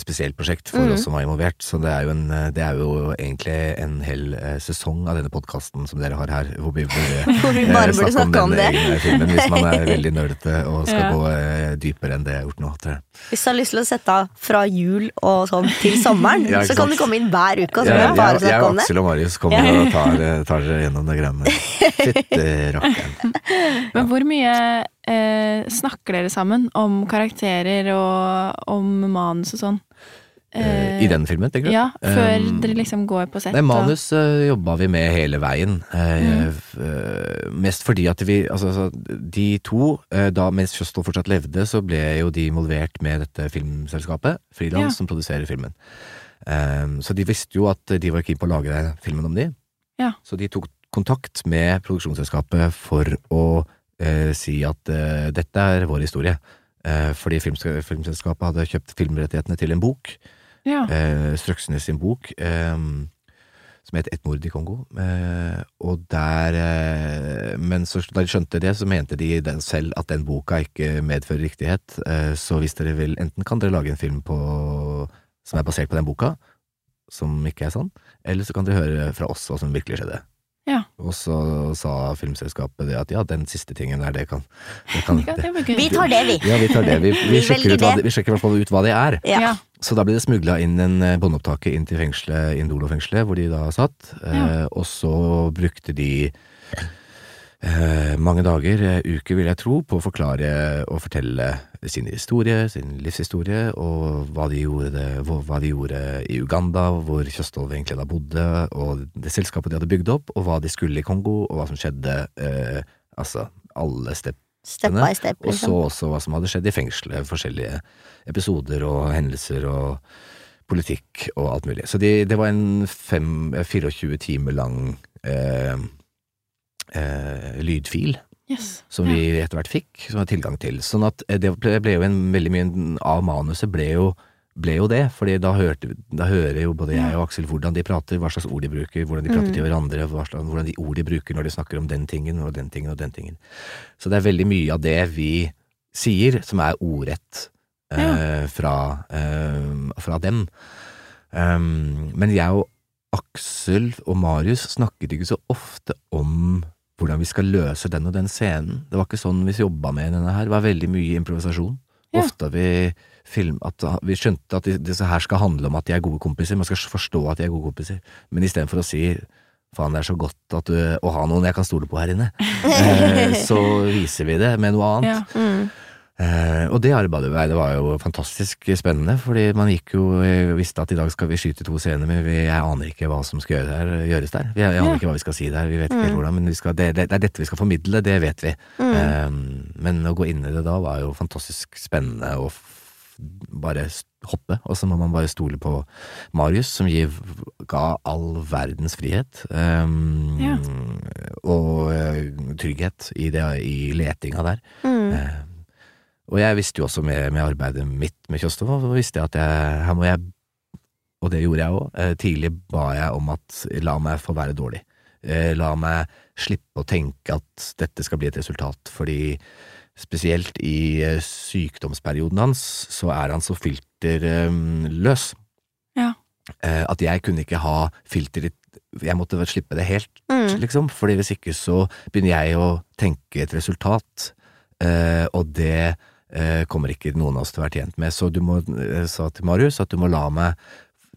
spesielt prosjekt for mm. oss som var involvert. Så det er jo, en, det er jo egentlig en hel eh, sesong av denne podkasten som dere har her, hvor vi burde <laughs> Hvor vi eh, bare burde snakke om om det. filmen, hvis man er <laughs> veldig nerdete og skal Ja. gå eh, dypere enn det jeg har gjort nå. Hvis du har lyst til å sette av fra jul og sånn til sommeren, <laughs> Ja, så kan du komme inn hver uke og så Jeg, kan du bare jeg, jeg snakke og om det. Aksel og Marius kommer Ja. og tar, eh, tar dere gjennom det greiene der. Fytti rakkeren. Men hvor mye eh, snakker dere sammen om karakterer og om manus og sånn? Eh, I den filmen, tenker du? Ja, før Um, dere liksom går på sett. Nei, manus uh, jobba vi med hele veien. Eh, Mm. eh, mest fordi at vi Altså, altså de to, eh, da mens Kjøstholm fortsatt levde, så ble jo de involvert med dette filmselskapet, Frilans, Ja. som produserer filmen. Eh, så de visste jo at de var keen på å lage filmen om de. Ja. Så de tok kontakt med produksjonsselskapet for å eh, si at eh, dette er vår historie. Eh, fordi film, filmselskapet hadde kjøpt filmrettighetene til en bok Ja. eh, Strøksnes sin bok, eh, som het Et mord i Kongo. Eh, og der Men så, da de skjønte det, så mente de den selv at den boka ikke medfører riktighet. Eh, så hvis dere vil, enten kan dere lage en film på, som er basert på den boka, som ikke er sånn, eller så kan dere høre fra oss hva som virkelig skjedde. Ja. Og så sa filmselskapet det at ja, den siste tingen der, det kan, det kan <laughs> Ja, det. Vi tar det, vi. Ja, vi tar det. Vi, vi, Vi sjekker, ut hva, vi sjekker i hvert fall ut hva det er. Ja. Ja. Så da ble det smugla inn en båndopptaket inn til fengselet, Indolo-fengselet, hvor de da satt. Eh, og så brukte de eh, mange dager, eh, uker vil jeg tro, på å forklare og fortelle sin historie, sin livshistorie, og hva de gjorde, hva de gjorde i Uganda, hvor Kjøstholm egentlig da bodde, og det selskapet de hadde bygd opp, og hva de skulle i Kongo, og hva som skjedde. Eh, altså alle step Step step, og så liksom. også hva som hadde skjedd i fengselet, forskjellige episoder og hendelser og politikk og alt mulig. Så de, det var en fem, 24 timer lang eh, eh, lydfil Yes. som vi etter hvert fikk, som vi hadde tilgang til. Sånn at eh, det ble, ble jo en veldig mye av manuset ble jo, ble jo det, fordi da, hørte, da hører jo både jeg og Aksel hvordan de prater, hva slags ord de bruker, hvordan de prater til hverandre, slags, hvordan de ord de bruker når de snakker om den tingen og den tingen og den tingen. Så det er veldig mye av det vi sier som er ordrett eh, fra, eh, fra dem. Um, men jeg og Aksel og Marius snakket ikke så ofte om hvordan vi skal løse den og den scenen. Det var ikke sånn vi jobba med denne her. Det var veldig mye improvisasjon. Ja. Ofte vi film, at vi skjønte at disse her skal handle om at de er gode kompiser. Man skal forstå at de er gode kompiser. Men istedenfor å si faen, det er så godt at du, å ha noen jeg kan stole på her inne, <laughs> eh, så viser vi det med noe annet. Ja. Mm. Eh, og det arbeidet det var jo fantastisk spennende, fordi man gikk jo eh, visste at i dag skal vi skyte to scener, men vi, jeg aner ikke hva som skal gjøre der, gjøres der. Vi, jeg aner Ja. ikke hva vi skal si der, vi vet ikke mm. hvordan, men vi skal, det, det, det er dette vi skal formidle, det vet vi. Eh, men å gå inn i det da var jo fantastisk spennende f bare hoppe, og så må man bare stole på Marius, som gir, ga all verdens frihet. eh, Ja. Og uh, trygghet i, det, i letinga der. Mm. Eh, og jeg visste jo også med, med arbeidet mitt med Kjostov, visste jeg at jeg, her må jeg, og det gjorde jeg òg, eh, tidlig ba jeg om at la meg få være dårlig. Eh, La meg slippe å tenke at dette skal bli et resultat, fordi spesielt i eh, sykdomsperioden hans, så er han så filterløs. Ja. At jeg kunne ikke ha filter i Jeg måtte slippe det helt, Mm. liksom, fordi hvis ikke så begynner jeg å tenke et resultat, og det kommer ikke noen av oss til å være tjent med. Så du må, jeg sa til Marius at du må la meg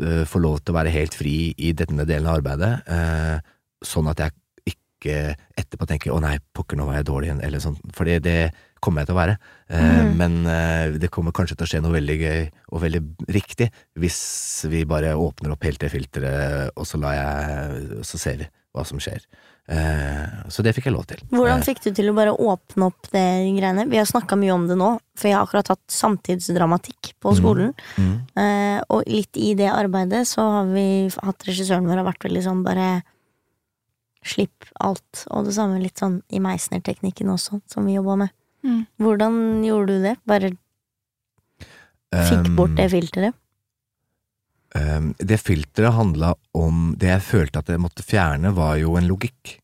eh, få lov til å være helt fri i denne delen av arbeidet, eh, sånn at jeg ikke etterpå tenker 'å nei, pokker, nå var jeg dårlig', eller sånn, for det, det kommer jeg til å være. Eh, Mhm. Men eh, det kommer kanskje til å skje noe veldig gøy og veldig riktig hvis vi bare åpner opp helt det filteret, og så, jeg, så ser vi hva som skjer. Eh, så det fikk jeg lov til. Hvordan Eh, fikk du til å bare åpne opp det greiene? Vi har snakka mye om det nå, for jeg har akkurat hatt samtidsdramatikk på Mhm. skolen. mm, Mm. og litt i det arbeidet så har vi hatt regissøren vår har vært veldig sånn bare Slipp alt. Og det samme litt sånn i Meisner-teknikken også, som vi jobba med. Mm. Hvordan gjorde du det? Bare fikk bort det filteret? Um, det filteret handla om Det jeg følte at jeg måtte fjerne, var jo en logikk.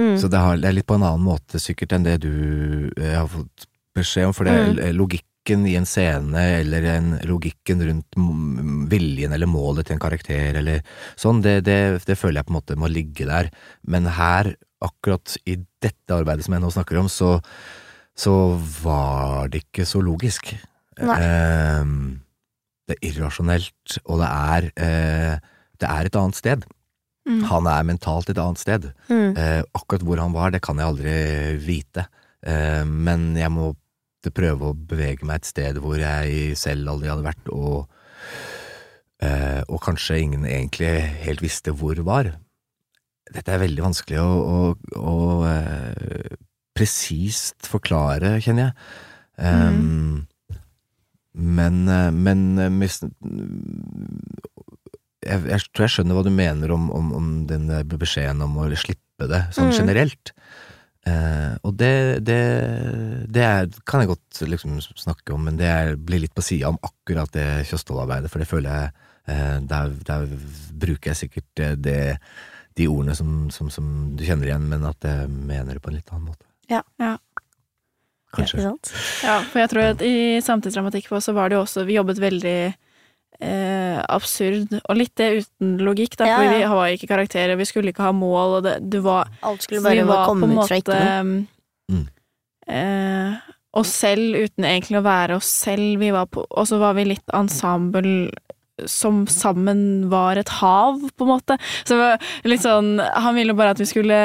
Mm. Så det, har, det er litt på en annen måte sikkert enn det du eh, har fått beskjed om, for det Mm. logikken i en scene, eller en logikken rundt viljen eller målet til en karakter, eller sånn, det, det, det føler jeg på en måte må ligge der. Men her, akkurat i dette arbeidet som jeg nå snakker om, så, så var det ikke så logisk. Nei. Ehm, det er irrasjonelt, og det er, eh, det er et annet sted. Mm. Han er mentalt et annet sted. Mm. Eh, akkurat hvor han var, det kan jeg aldri vite. Eh, men jeg må prøve å bevege meg et sted hvor jeg selv aldri hadde vært, og, eh, og kanskje ingen egentlig helt visste hvor var. Dette er veldig vanskelig å, å, å eh, presist forklare, kjenner jeg. Um, Men, eh, men eh, jeg, jeg tror jeg skjønner hva du mener om, om, om den beskjeden om å slippe det, sånn Mm. generelt. Eh, og det, det, det er, kan jeg godt liksom snakke om, men det er, blir litt på sida om akkurat det Kjøstvold-arbeidet, for det føler jeg Eh, der, der bruker jeg sikkert eh, det, de ordene som, som, som du kjenner igjen, men at jeg mener det på en litt annen måte. Ja. Ja. Kanskje. Ja. Ja, for jeg tror at i samtidsdramatikk oss så var det jo også Vi jobbet veldig eh, absurd, og litt det uten logikk, da, Ja, for vi var ikke karakterer, vi skulle ikke ha mål, og det, du var Alt skulle bare var på en komme ut fra ikke noe. Mm. eh, oss selv uten egentlig å være oss selv. Vi var på, og så var vi litt ensemble som sammen var et hav, på en måte. Så det var litt sånn Han ville bare at vi skulle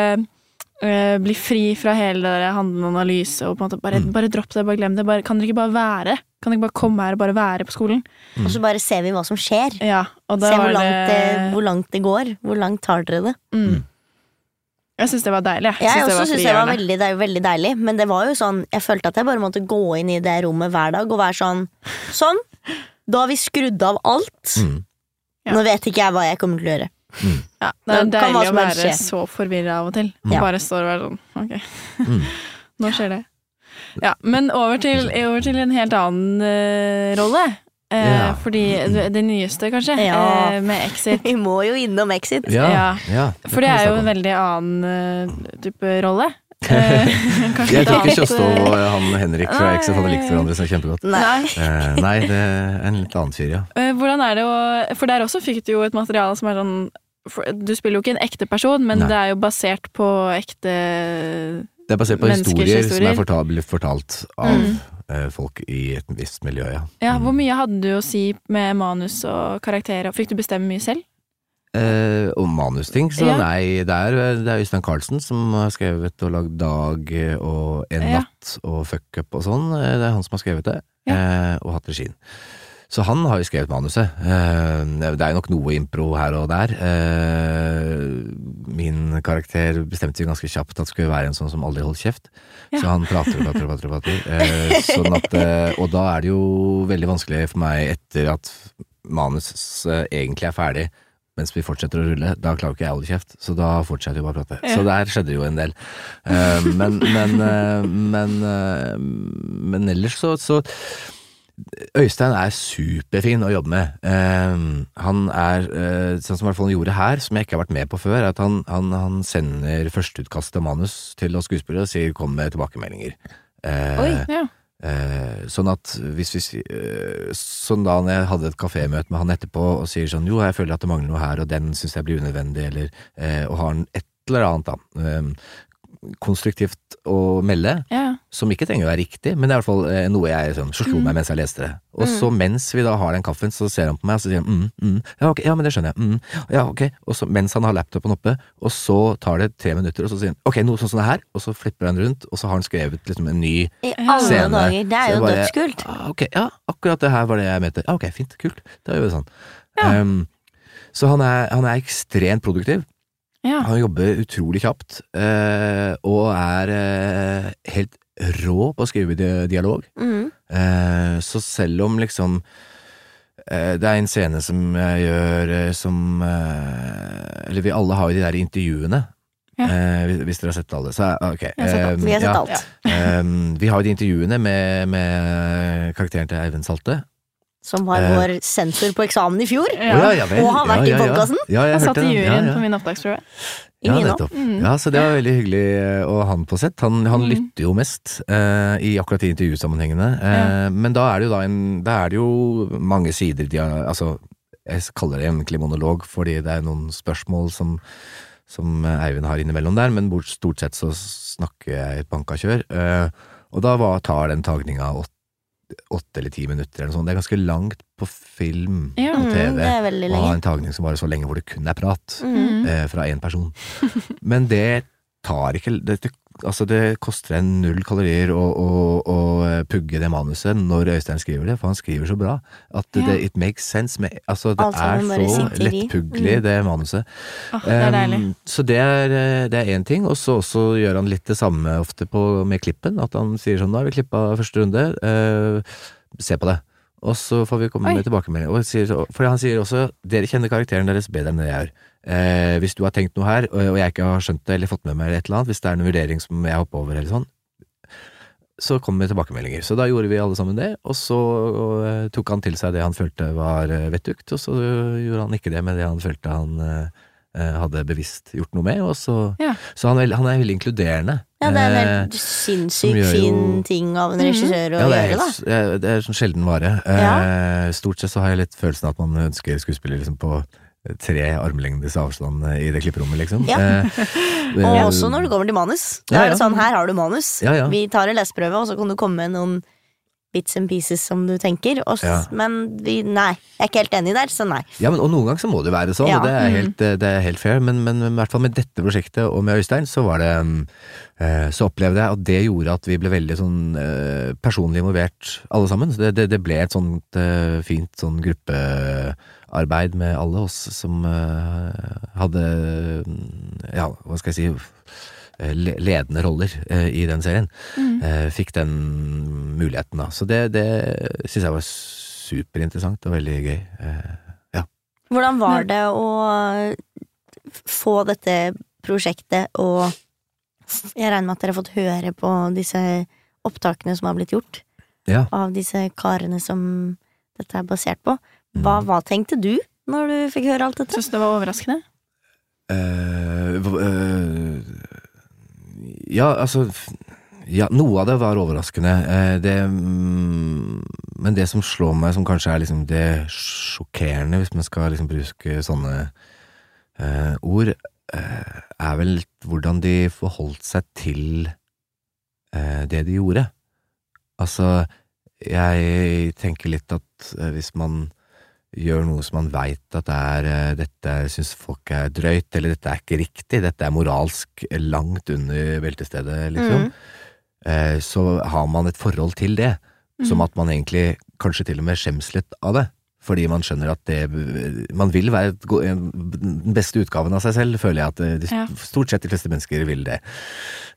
eh, bli fri fra hele det der handlende analyse og på en måte bare, Mm. bare dropp det, bare glem det. Bare, kan dere ikke bare være? Kan dere ikke bare komme her og bare være på skolen? Og så bare ser vi hva som skjer. Ja, og da Se hvor var langt, det, hvor langt det går. Hvor langt tar dere det? mm. Mm. Jeg syns det var deilig. Jeg, Jeg også syns det var veldig, det veldig deilig, men det var jo sånn Jeg følte at jeg bare måtte gå inn i det rommet hver dag og være sånn Sånn. Da har vi skrudd av alt. Mm. Ja. Nå vet ikke jeg hva jeg kommer til å gjøre. Ja, det er Det deilig å være skje. så forvirra av og til. Ja. Bare står og er sånn Ok, Mm. <laughs> nå skjer det. Ja, men over til, over til en helt annen uh, rolle. Eh, Ja. Fordi det, nyeste, kanskje, Ja. eh, med Exit. <laughs> Vi må jo innom Exit. Ja, Ja. ja, For det er jo en veldig annen type rolle. <laughs> Eh, Jeg tror ikke eh, og han Henrik fra Exit hadde likt hverandre så kjempegodt. Nei. Nei, det er en litt annen fyr, ja. Eh, Hvordan er det å For der også fikk du jo et materiale som er sånn Du spiller jo ikke en ekte person, men Nei. det er jo basert på ekte Det er basert på historier, historier, som er fortalt, av Mm. eh, folk i et visst miljø, ja. Ja, Mm. Hvor mye hadde du å si med manus og karakterer? Fikk du bestemme mye selv? Eh, om manusting, så Ja. nei, det er, det er Øystein Carlsen som har skrevet og lagd Dag og En Ja. natt og Fuck up og sånn. Eh, Det er han som har skrevet det, eh, og hatt regien. Så han har jo skrevet manuset. Eh, det er jo nok noe impro her og der. Eh, min karakter bestemte jo ganske kjapt at det skulle være en sånn som aldri holdt kjeft. Ja. Så han prater og prater og prater. Og, prater. Eh, sånn at, og da er det jo veldig vanskelig for meg etter at manus egentlig er ferdig, mens vi fortsetter å rulle, da klarer ikke jeg å holde kjeft. Så da fortsetter vi bare å prate. Ja. Så der skjedde jo en del. Men, men, men, men ellers så, så Øystein er superfin å jobbe med. Uh, han er, uh, sånn som i hvert fall han gjorde her, som jeg ikke har vært med på før, er at han, han, han sender førsteutkast av manus til oss skuespillere og sier 'kom med tilbakemeldinger'. Uh, Oi. Ja. Eh, sånn at hvis vi Sånn da når jeg hadde et kafémøte med han etterpå og sier sånn jo, jeg føler at det mangler noe her, og den syns jeg blir unødvendig, eller eh, Og har han et eller annet, da. Konstruktivt å melde, ja. som ikke trenger å være riktig, men det er i hvert fall eh, noe jeg sånn, så slo meg mens jeg leste det. Og så mens vi da har den kaffen, så ser han på meg, og så sier han mm, mm, ja, ok, ja, men det skjønner jeg, mm, ja, ok, og så mens han har laptopen oppe, og så tar det tre minutter, og så sier han ok, noe sånn som det her, og så flipper han rundt, og så har han skrevet liksom en ny I alle Scene. dager. Det er jo dødskult. Ah, ok, ja, akkurat det her var det jeg mente. Ja, ok, fint, kult. Da gjør vi det sånn. Um, så han er, han er ekstremt produktiv. Ja. Han jobber utrolig kjapt, eh, og er eh, helt rå på å skrive dialog. Mm. Eh, så selv om liksom eh, Det er en scene som jeg gjør eh, som eh, Eller vi alle har jo de der intervjuene. Ja. Eh, hvis- hvis dere har sett alle. Så er- ok. Vi har sett alt. Vi har sett ja. jo de intervjuene med, med karakteren til Eivind Salte. Som var Eh. vår sensor på eksamen i fjor. Ja. Vel. Og har vært i podcasten. Ja, jeg Jeg satt i juryen ja, ja. på min opptaksprøve. Ja, nettopp. Mm. Ja, så det var veldig hyggelig å ha han på sett. Han, han Mm. lytter jo mest eh, i akkurat de intervjusammenhengene. Eh, Men da er det jo da en Da er det jo mange sider de har Altså, jeg kaller det egentlig monolog, fordi det er noen spørsmål som som Eivind har innimellom der, men stort sett så snakker jeg et banka kjør. Eh, og da var, tar den tagninga åtte, åtte eller ti minutter eller noe sånt. Det er ganske langt på film Ja. og Mm, TV er å ha en tagning som varer så lenge hvor det kun er prat Mm. eh, fra én person. <laughs> Men det tar ikke det, det, altså det koster en null kalorier å, å, å pugge det manuset når Øystein skriver det, for han skriver så bra at det, it makes sense. Med, altså det Alt er så lettpuggelig, Mm. det manuset. Oh, det er. Um, så det er, eh, det er én ting, og så også gjør han litt det samme ofte på, med klippen. At han sier sånn 'nå har vi klippa første runde, uh, se på det'. Og så får vi komme Oi. med tilbakemelding. For han sier også 'dere kjenner karakteren deres bedre enn det jeg gjør'. Eh, hvis du har tenkt noe her, og, jeg ikke har skjønt det eller fått med meg et eller annet, hvis det er en vurdering som jeg hopper over eller sånn, så kom det tilbakemeldinger. Så da gjorde vi alle sammen det, og så og tok han til seg det han følte var eh, vettugt, og så gjorde han ikke det med det han følte han eh, eh, hadde bevisst gjort noe med, og så Ja. Så han er, han er veldig inkluderende. Ja, det er en Eh, helt sinnssykt gjør jo- fin ting av en Mhm. regissør å ja, det er, gjøre, helt, da. det er sånn sjelden vare. Eh, stort sett så har jeg litt følelsen av at man ønsker skuespiller liksom på tre armlengdes avstand eh, i det klipperommet, liksom. Ja. Eh, <laughs> Og eh, også når du kommer til manus. Da Ja, er det sånn, her har du manus. Ja, ja. Vi tar en leseprøve, og så kan du komme med noen bits and pieces som du tenker. Og, Ja. Men vi, nei, jeg er ikke helt enig der, så nei. Ja, men, og noen ganger så må det være sånn, Ja. og det er, Mm. helt, eh, det er helt fair, men, men, i hvert fall med dette prosjektet og med Øystein, så var det mm, Så opplevde jeg at det gjorde at vi ble veldig sånn personlig involvert alle sammen. Så det, det, det ble et sånt fint sånn gruppearbeid med alle oss som eh, hadde mm, Ja, hva skal jeg si eh, ledende roller eh, i den serien. Mm. Fikk den muligheten, da. Så det, det syns jeg var superinteressant og veldig gøy. Ja. Hvordan var det å få dette prosjektet og Jeg regner med at dere har fått høre på disse opptakene som har blitt gjort ja. av disse karene som dette er basert på. Mm. Hva, hva tenkte du når du fikk høre alt dette? Syns det var overraskende? Uh, hva- eh, ja, altså Ja, noe av det var overraskende. Uh, det um, Men det som slår meg, som kanskje er liksom det sjokkerende, hvis man skal liksom bruke sånne eh, ord, eh, er vel hvordan de forholdt seg til eh, det de gjorde. Altså, jeg tenker litt at hvis man gjør noe som man veit at det er eh, dette syns folk er drøyt, eller dette er ikke riktig, dette er moralsk langt under beltestedet, liksom, Mm. eh, så har man et forhold til det, som at man egentlig kanskje til og med skjems litt av det. Fordi man skjønner at det Man vil være den beste utgaven av seg selv, føler jeg at eh, de, Ja. stort sett de fleste mennesker vil det.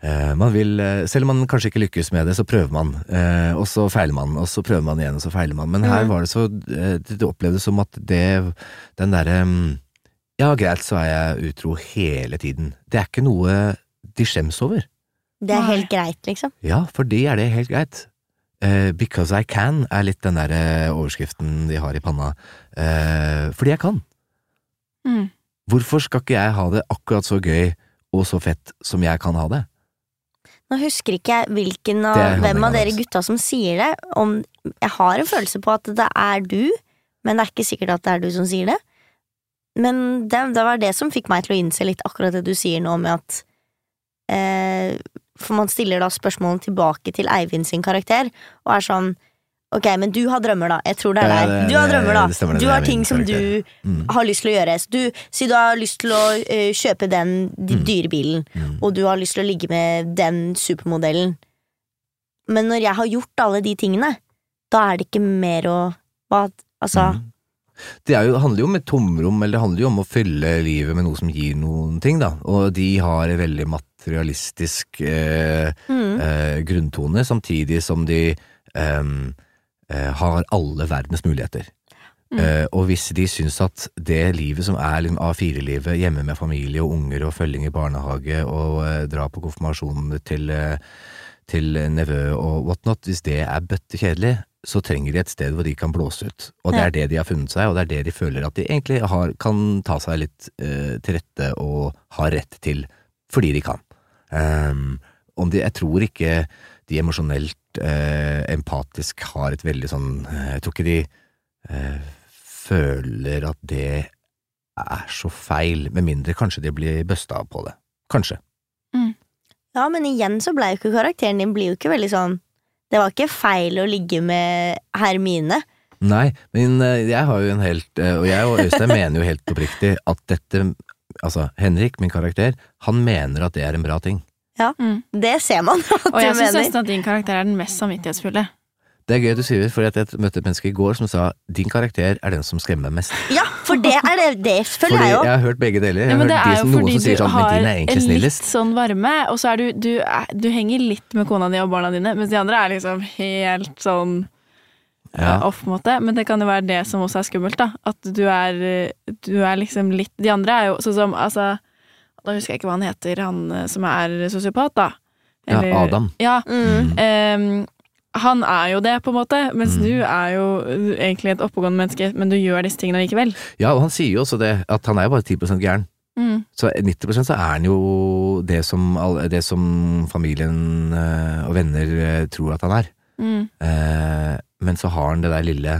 Eh, man vil, eh, selv om man kanskje ikke lykkes med det, så prøver man, eh, og så feiler man, og så prøver man igjen, og så feiler man. Men her Mm. var det så Det, det opplevdes som at det Den derre Ja, greit, så er jeg utro hele tiden. Det er ikke noe de skjems over. Det er helt greit, liksom. Ja, for de er det helt greit. Eh, because I can er litt den der eh, overskriften de har i panna. Uh, fordi jeg kan. Mm. Hvorfor skal ikke jeg ha det akkurat så gøy og så fett som jeg kan ha det? Nå husker ikke jeg hvilken av, hvem av dere gutta som sier det. Om, jeg har en følelse på at det er du, men det er ikke sikkert at det er du som sier det. Men det, det var det som fikk meg til å innse litt akkurat det du sier nå med at eh, For man stiller da spørsmålene tilbake til Eivind sin karakter, og er sånn Ok, men du har drømmer, da. Jeg tror det er deg. Du har drømmer, da. Du har ting som du. Mm. har lyst til å gjøre. Så Du, si du har lyst til å uh, kjøpe den Mm. dyre bilen, Mm. og du har lyst til å ligge med den supermodellen. Men når jeg har gjort alle de tingene, da er det ikke mer å hva, Altså. Det jo, handler jo om et tomrom, eller det handler jo om å fylle livet med noe som gir noen ting, da. Og de har veldig veldig materialistisk eh, mm, eh, grunntone, samtidig som de eh, har alle verdens muligheter. Mm. Eh, og hvis de syns at det livet som er liksom A4-livet, hjemme med familie og unger og følging i barnehage og eh, dra på konfirmasjonen til, til nevø og whatnot, hvis det er bøttekjedelig, så trenger de et sted hvor de kan blåse ut. Og det er det de har funnet seg, og det er det de føler at de egentlig har, kan ta seg litt eh, til rette og har rett til, fordi de kan. Ehm, om de, jeg tror ikke de emosjonelt eh, empatisk har et veldig sånn eh, Jeg tror ikke de eh, føler at det er så feil, med mindre kanskje de blir busta på det. Kanskje. ja, men igjen så ble jo ikke karakteren din blir jo ikke veldig sånn Det var ikke feil å ligge med Hermine. Nei, men eh, jeg har jo en helt eh, Og jeg og Øystein <laughs> mener jo helt oppriktig at dette Altså, Henrik, min karakter, han mener at det er en bra ting. Mm. Det ser man <laughs> at Og jeg syns nesten at din karakter er den mest samvittighetsfulle. Det er gøy du sier, for jeg møtte et menneske i går som sa din karakter er den som skremmer meg mest. Ja, for det er det. Det føler Fordi jeg jeg har hørt begge deler. Jeg Ja, har men det hørt er de jo som, noen fordi som sier du sånn men har din er egentlig litt sånn varme, og så er du, du, du henger litt med kona di og barna dine, mens de andre er liksom helt sånn Ja. eh, off, på en måte. Men det kan jo være det som også er skummelt, da. At du er, eh, du er liksom litt De andre er jo sånn som Altså, da husker jeg ikke hva han heter, han eh, som er sosiopat, da. Ja, Adam. Ja, Mm. Um, han er jo det, på en måte, mens Mm. du er jo egentlig et oppegående menneske, men du gjør disse tingene likevel. Ja, og han sier jo også det, at han er jo bare 10 gæren. Mm. Så 90% så er han jo det som, det som familien eh, og venner eh, tror at han er. Mm. Eh, men så har han det der lille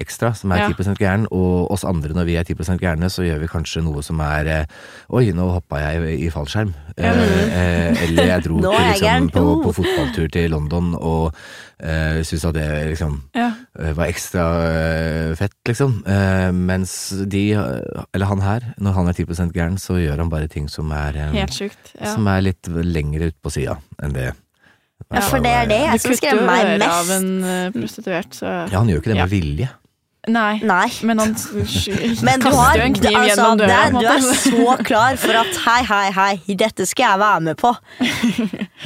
ekstra, som er Ja. 10% gæren, og oss andre når vi er 10% gærne, så gjør vi kanskje noe som er eh, Oi, nå hoppa jeg i fallskjerm. Eh, eh, eller jeg dro <laughs> til, liksom, på, på fotballtur til London og eh, syntes at det liksom Ja. eh, var ekstra eh, fett, liksom. Eh, mens de, eller han her, når han er 10% gæren, så gjør han bare ting som er Helt sjukt. Ja. Som er litt lengre ut på sida enn det. Ja, for det er det Du jeg som kutter jo skremmer meg øret av mest. en eh, prostituert, så Ja, han gjør jo ikke det Ja. med vilje. Nei. Nei. Men han <laughs> Men du kaster har jo en kniv altså, gjennom døra. er, Du er så klar for at hei, hei, hei, dette skal jeg være med på. <laughs>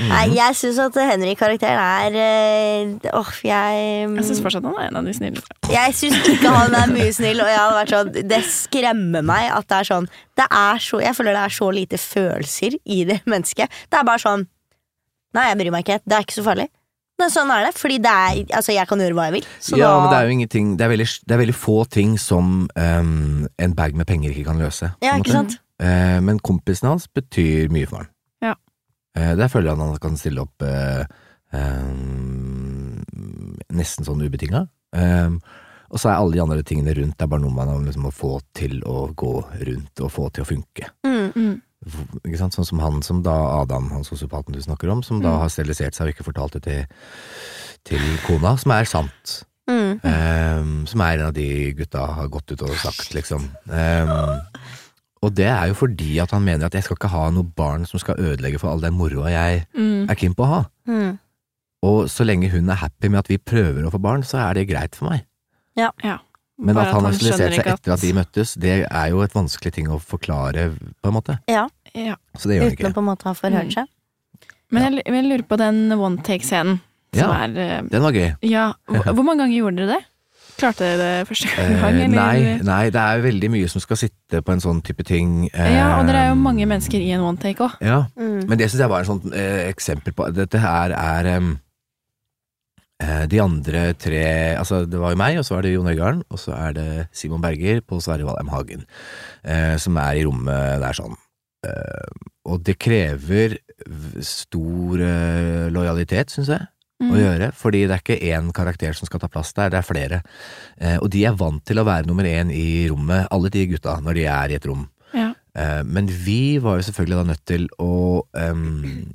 Nei, jeg syns at Henrik-karakteren er eh, Åh, jeg Jeg syns fortsatt han er en av de snille. Jeg syns ikke han er mye snill, og jeg hadde vært sånn Det skremmer meg at det er sånn det er så, Jeg føler det er så lite følelser i det mennesket. Det er bare sånn Nei, jeg bryr meg ikke. Det er ikke så farlig. Men sånn er det, fordi det er Altså, jeg kan gjøre hva jeg vil. Så ja, da men det er jo ingenting Det er veldig, det er veldig få ting som um, en bag med penger ikke kan løse. Ja, ikke sant? Uh, men kompisen hans betyr mye for han. Ja. Uh, der føler jeg han kan stille opp uh, um, nesten sånn ubetinga. Ehm, og så er alle de andre tingene rundt det er bare noe man liksom må få til å gå rundt og få til å funke. Mm. Mm. Ikke sant? Sånn som han som da Adam, han sosiopaten du snakker om, som da Mm. har sterilisert seg og ikke fortalt det til, til kona, som er sant. Mm. Um, som er en av de gutta har gått ut og sagt, liksom. Um, og det er jo fordi at han mener at jeg skal ikke ha noe barn som skal ødelegge for all den moroa jeg Mm. er keen på å ha. Mm. Og så lenge hun er happy med at vi prøver å få barn, så er det greit for meg. Ja. Men Bare at han har skjønner sterilisert seg etter at de møttes, det er jo et vanskelig ting å forklare, på en måte. Ja, ja. Så det gjør uten å ikke. på en måte ha forhørt Mm. seg. Men jeg, jeg lurer på den one take-scenen. Ja. er uh, Den var gøy. Ja, hvor, <laughs> hvor mange ganger gjorde dere det? Klarte dere det første Eh, gang? eller? nei, nei, det er veldig mye som skal sitte på en sånn type ting. Ja, og dere er jo Ehm, mange mennesker i en one take òg. Ja, Mm. Men det syns jeg var et sånt eh, eksempel på Dette her er eh, De andre tre Altså, det var jo meg, og så er det Jon Øigarden, og så er det Simon Berger på Sverre Valheim Hagen, eh, som er i rommet der sånn. Eh, og det krever stor eh, lojalitet, syns jeg, Mm. å gjøre, fordi det er ikke én karakter som skal ta plass der, det er flere. Eh, og de er vant til å være nummer én i rommet, alle de gutta, når de er i et rom. Ja. Eh, Men vi var jo selvfølgelig da nødt til å ehm,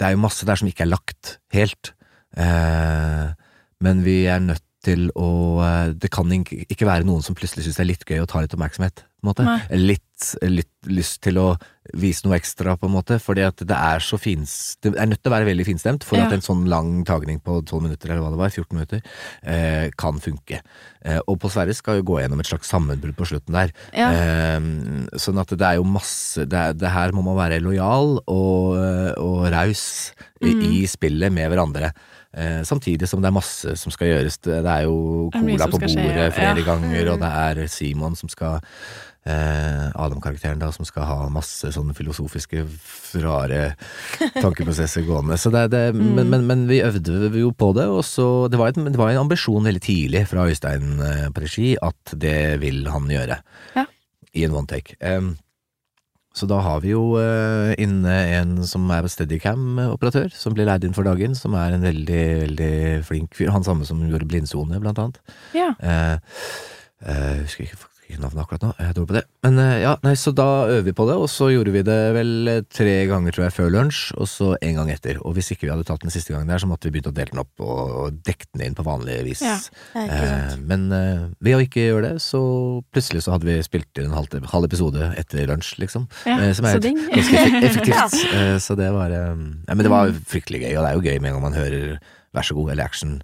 Det er jo masse der som ikke er lagt helt. Eh, men vi er nødt til å eh, Det kan ikke være noen som plutselig syns det er litt gøy å ta litt oppmerksomhet. på en måte. Nei. Litt, litt lyst til å vise noe ekstra, på en måte. Fordi at det er så fins Det er nødt til å være veldig finstemt for Ja. at en sånn lang tagning på 12 minutter, eller hva det var, 14 minutter, eh, kan funke. Eh, og på Sverre skal jo gå gjennom et slags sammenbrudd på slutten der. Ja. Eh, sånn at det er jo masse Det, er, det her må man være lojal og, og raus i, Mm. i spillet med hverandre. Eh, samtidig som det er masse som skal gjøres. Det, er jo cola på bordet skje, ja. flere Ja. ganger, og det er Simon som skal Adam-karakteren da, som skal ha masse sånne filosofiske, rare tankeprosesser gående. Så det, det, Mm. men, men, men vi øvde jo på det, og så Det var, et, det var en ambisjon veldig tidlig fra Øystein eh, på regi at det vil han gjøre. Ja. I en one take. Em, så da har vi jo eh, inne en som er Steadicam-operatør, som blir leid inn for dagen, som er en veldig, veldig flink fyr. Han samme som gjorde Blindsone, blant annet. Ja. Eh, eh, jeg husker ikke ikke navnet akkurat nå, jeg dro på det. Men eh, ja, nei, så da øver vi på det, og så gjorde vi det vel eh, tre ganger, tror jeg, før lunsj, og så en gang etter. Og hvis ikke vi hadde tatt den siste gangen der, så måtte vi begynt å dele den opp og, dekke den inn på vanlig vis. Ja. Ja, Eh, men eh, ved å ikke gjøre det, så plutselig så hadde vi spilt inn en halv, halv episode etter lunsj, liksom. ja. Eh, som er ganske effek- effektivt. <laughs> Eh, så det var ja, Men det var fryktelig gøy, og det er jo gøy med en gang man hører vær så god eller action.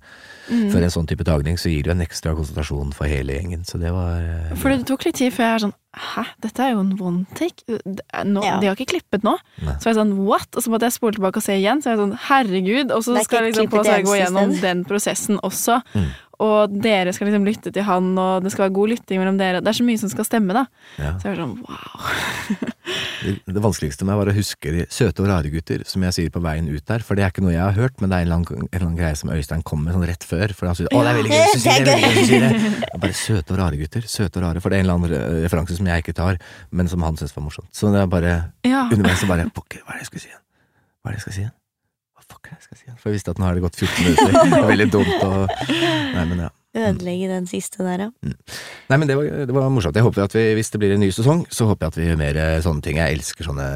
Mm. For en sånn type tagning så gir det jo en ekstra konsentrasjon for hele gjengen, så det var eh, For det tok litt tid før jeg er sånn Hæ, dette er jo en one take? Det er Nå, Ja. De har ikke klippet nå? Nei. Så var jeg sånn what? Og så måtte jeg spole tilbake og se igjen. Så jeg er sånn herregud. Og så skal jeg liksom på seg å gå gjennom den prosessen også. Mm. Og dere skal liksom lytte til han, og det skal være god lytting mellom dere. Det er så mye som skal stemme, da. Ja. Så jeg var sånn wow. Det, det vanskeligste med meg var å huske de søte og rare gutter, som jeg sier på veien ut der, for det er ikke noe jeg har hørt, men det er en eller annen, en eller annen greie som Øystein kom med sånn rett før, for han sier 'Å, det er veldig gøy hvis du sier det', veldig gøy sier det. Bare søte og rare gutter, søte og rare, for det er en eller annen referanse som jeg ikke tar, men som han syntes var morsomt. Så det er bare Ja. underveis så bare Pokker, hva er det jeg skulle si igjen? Hva er det jeg skal si igjen? Hva fuck jeg skal si? For jeg visste at nå har det gått 14 minutter. Det var veldig dumt å Nei, men ja. Ødelegge den siste der, ja. Nei, men det var, det var morsomt. Jeg håper at vi, hvis det blir en ny sesong, så håper jeg at vi gjør mer eh, sånne ting. Jeg elsker sånne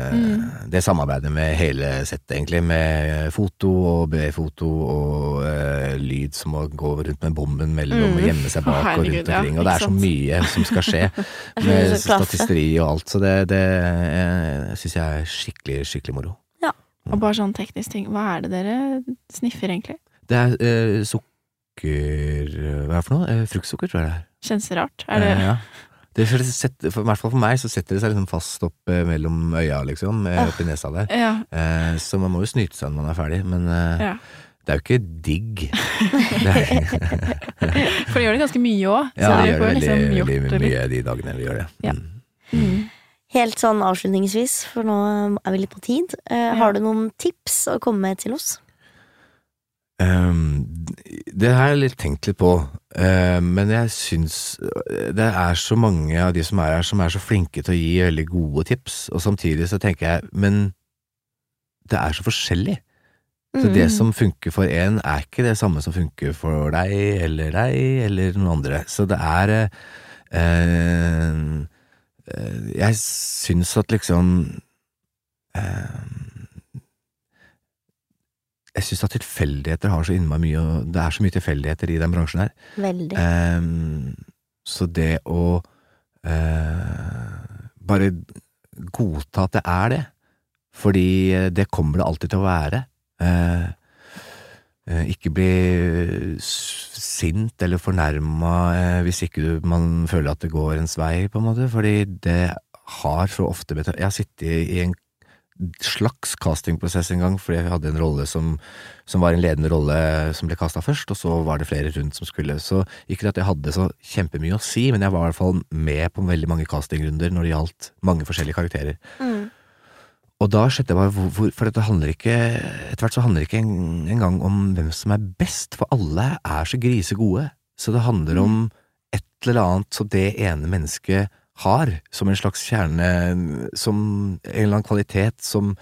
Det samarbeidet med hele settet, egentlig. Med foto og B-foto og eh, lyd som å gå rundt med bomben mellom og gjemme seg bak bak og rundt rundt ja, omkring. og det er så mye som skal skje <laughs> med statisteri og alt. Så det, det eh, syns jeg er skikkelig, skikkelig moro. Og bare sånn teknisk ting. Hva er det dere sniffer, egentlig? Det er eh, sukker Hva er det for noe? Eh, fruktsukker, tror jeg det er. Kjennes rart? Er det Eh, ja. Det setter, for, I hvert fall for meg så setter det seg liksom fast opp eh, mellom øya, liksom. eh, Oppi nesa der. Ja. Eh, så man må jo snyte seg når man er ferdig, men eh, ja. det er jo ikke digg. <laughs> For det gjør det ganske mye òg. ja, det gjør det veldig, liksom veldig mye de dagene vi gjør det. Ja. Mm. Mm. Helt sånn avslutningsvis, for nå er vi litt på tid. Uh, Har du noen tips å komme med til oss? Um, det har jeg litt tenkt litt på, uh, men jeg syns det er så mange av de som er her, som er så flinke til å gi veldig gode tips, og samtidig så tenker jeg, men det er så forskjellig. Så Mm. det som funker for en, er ikke det samme som funker for deg eller deg eller noen andre. Så det er uh, eh, Jeg syns at liksom eh, Jeg syns at tilfeldigheter har så innmari mye Det er så mye tilfeldigheter i den bransjen her. Veldig. Um, så det å uh, bare godta at det er det, fordi eh, det kommer det alltid til å være. uh, eh, ikke bli sint eller fornærma eh, hvis ikke du, man føler at det går ens vei, på en måte, fordi det har så ofte betalt Jeg har sittet i en slags castingprosess en gang, fordi jeg hadde en rolle som, som var en ledende rolle som ble kasta først, og så var det flere rundt som skulle. Så ikke at jeg hadde så kjempemye å si, men jeg var i hvert fall med på veldig mange castingrunder når det gjaldt mange forskjellige karakterer. Mm. Og da skjønte jeg bare hvor, For dette handler ikke Etter hvert så handler det ikke en- engang om hvem som er best, for alle er så grisegode. Så det handler om et eller annet som det ene mennesket har, som en slags kjerne, som en eller annen kvalitet som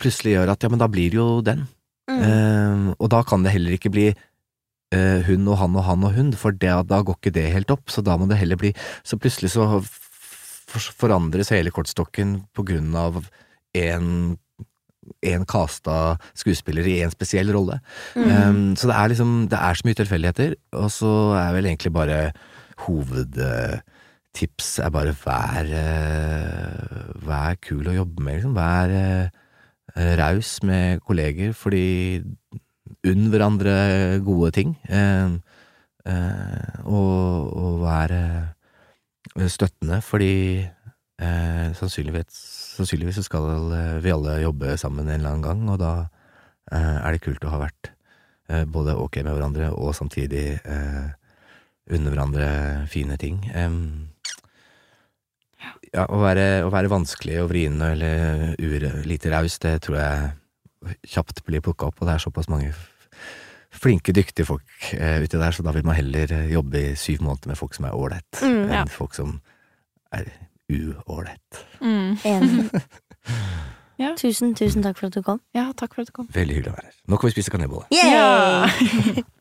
plutselig gjør at ja, men da blir det jo den. Mm. Uh, og da kan det heller ikke bli uh, hun og han og han og hun, for det, da går ikke det helt opp, så da må det heller bli Så plutselig så forandres hele kortstokken på grunn av en en casta skuespiller i en spesiell rolle. Mm. Um, så det er liksom Det er så mye tilfeldigheter, og så er vel egentlig bare hovedtips er bare vær eh, Vær kul å jobbe med, liksom. Vær uh, raus med kolleger, fordi unn hverandre gode ting. Uh, uh, og, og vær støttende, fordi sannsynligvis, sannsynligvis så skal eh, vi alle jobbe sammen en eller annen gang, og da eh, er det kult å ha vært eh, både ok med hverandre og samtidig unne hverandre fine ting. Ja, å være, å være vanskelig og vrien eller ure, lite raus, det tror jeg kjapt blir plukka opp, og det er såpass mange flinke, dyktige folk eh, uti der, så da vil man heller jobbe i syv måneder med folk som er ålreit, Mm, enn folk som er uålreit. Mm. Enig. Ja. Tusen, tusen takk for at du kom. Ja, takk for at du kom. Veldig hyggelig å være her. Nå kan vi spise kanelbolle. Ja. <laughs>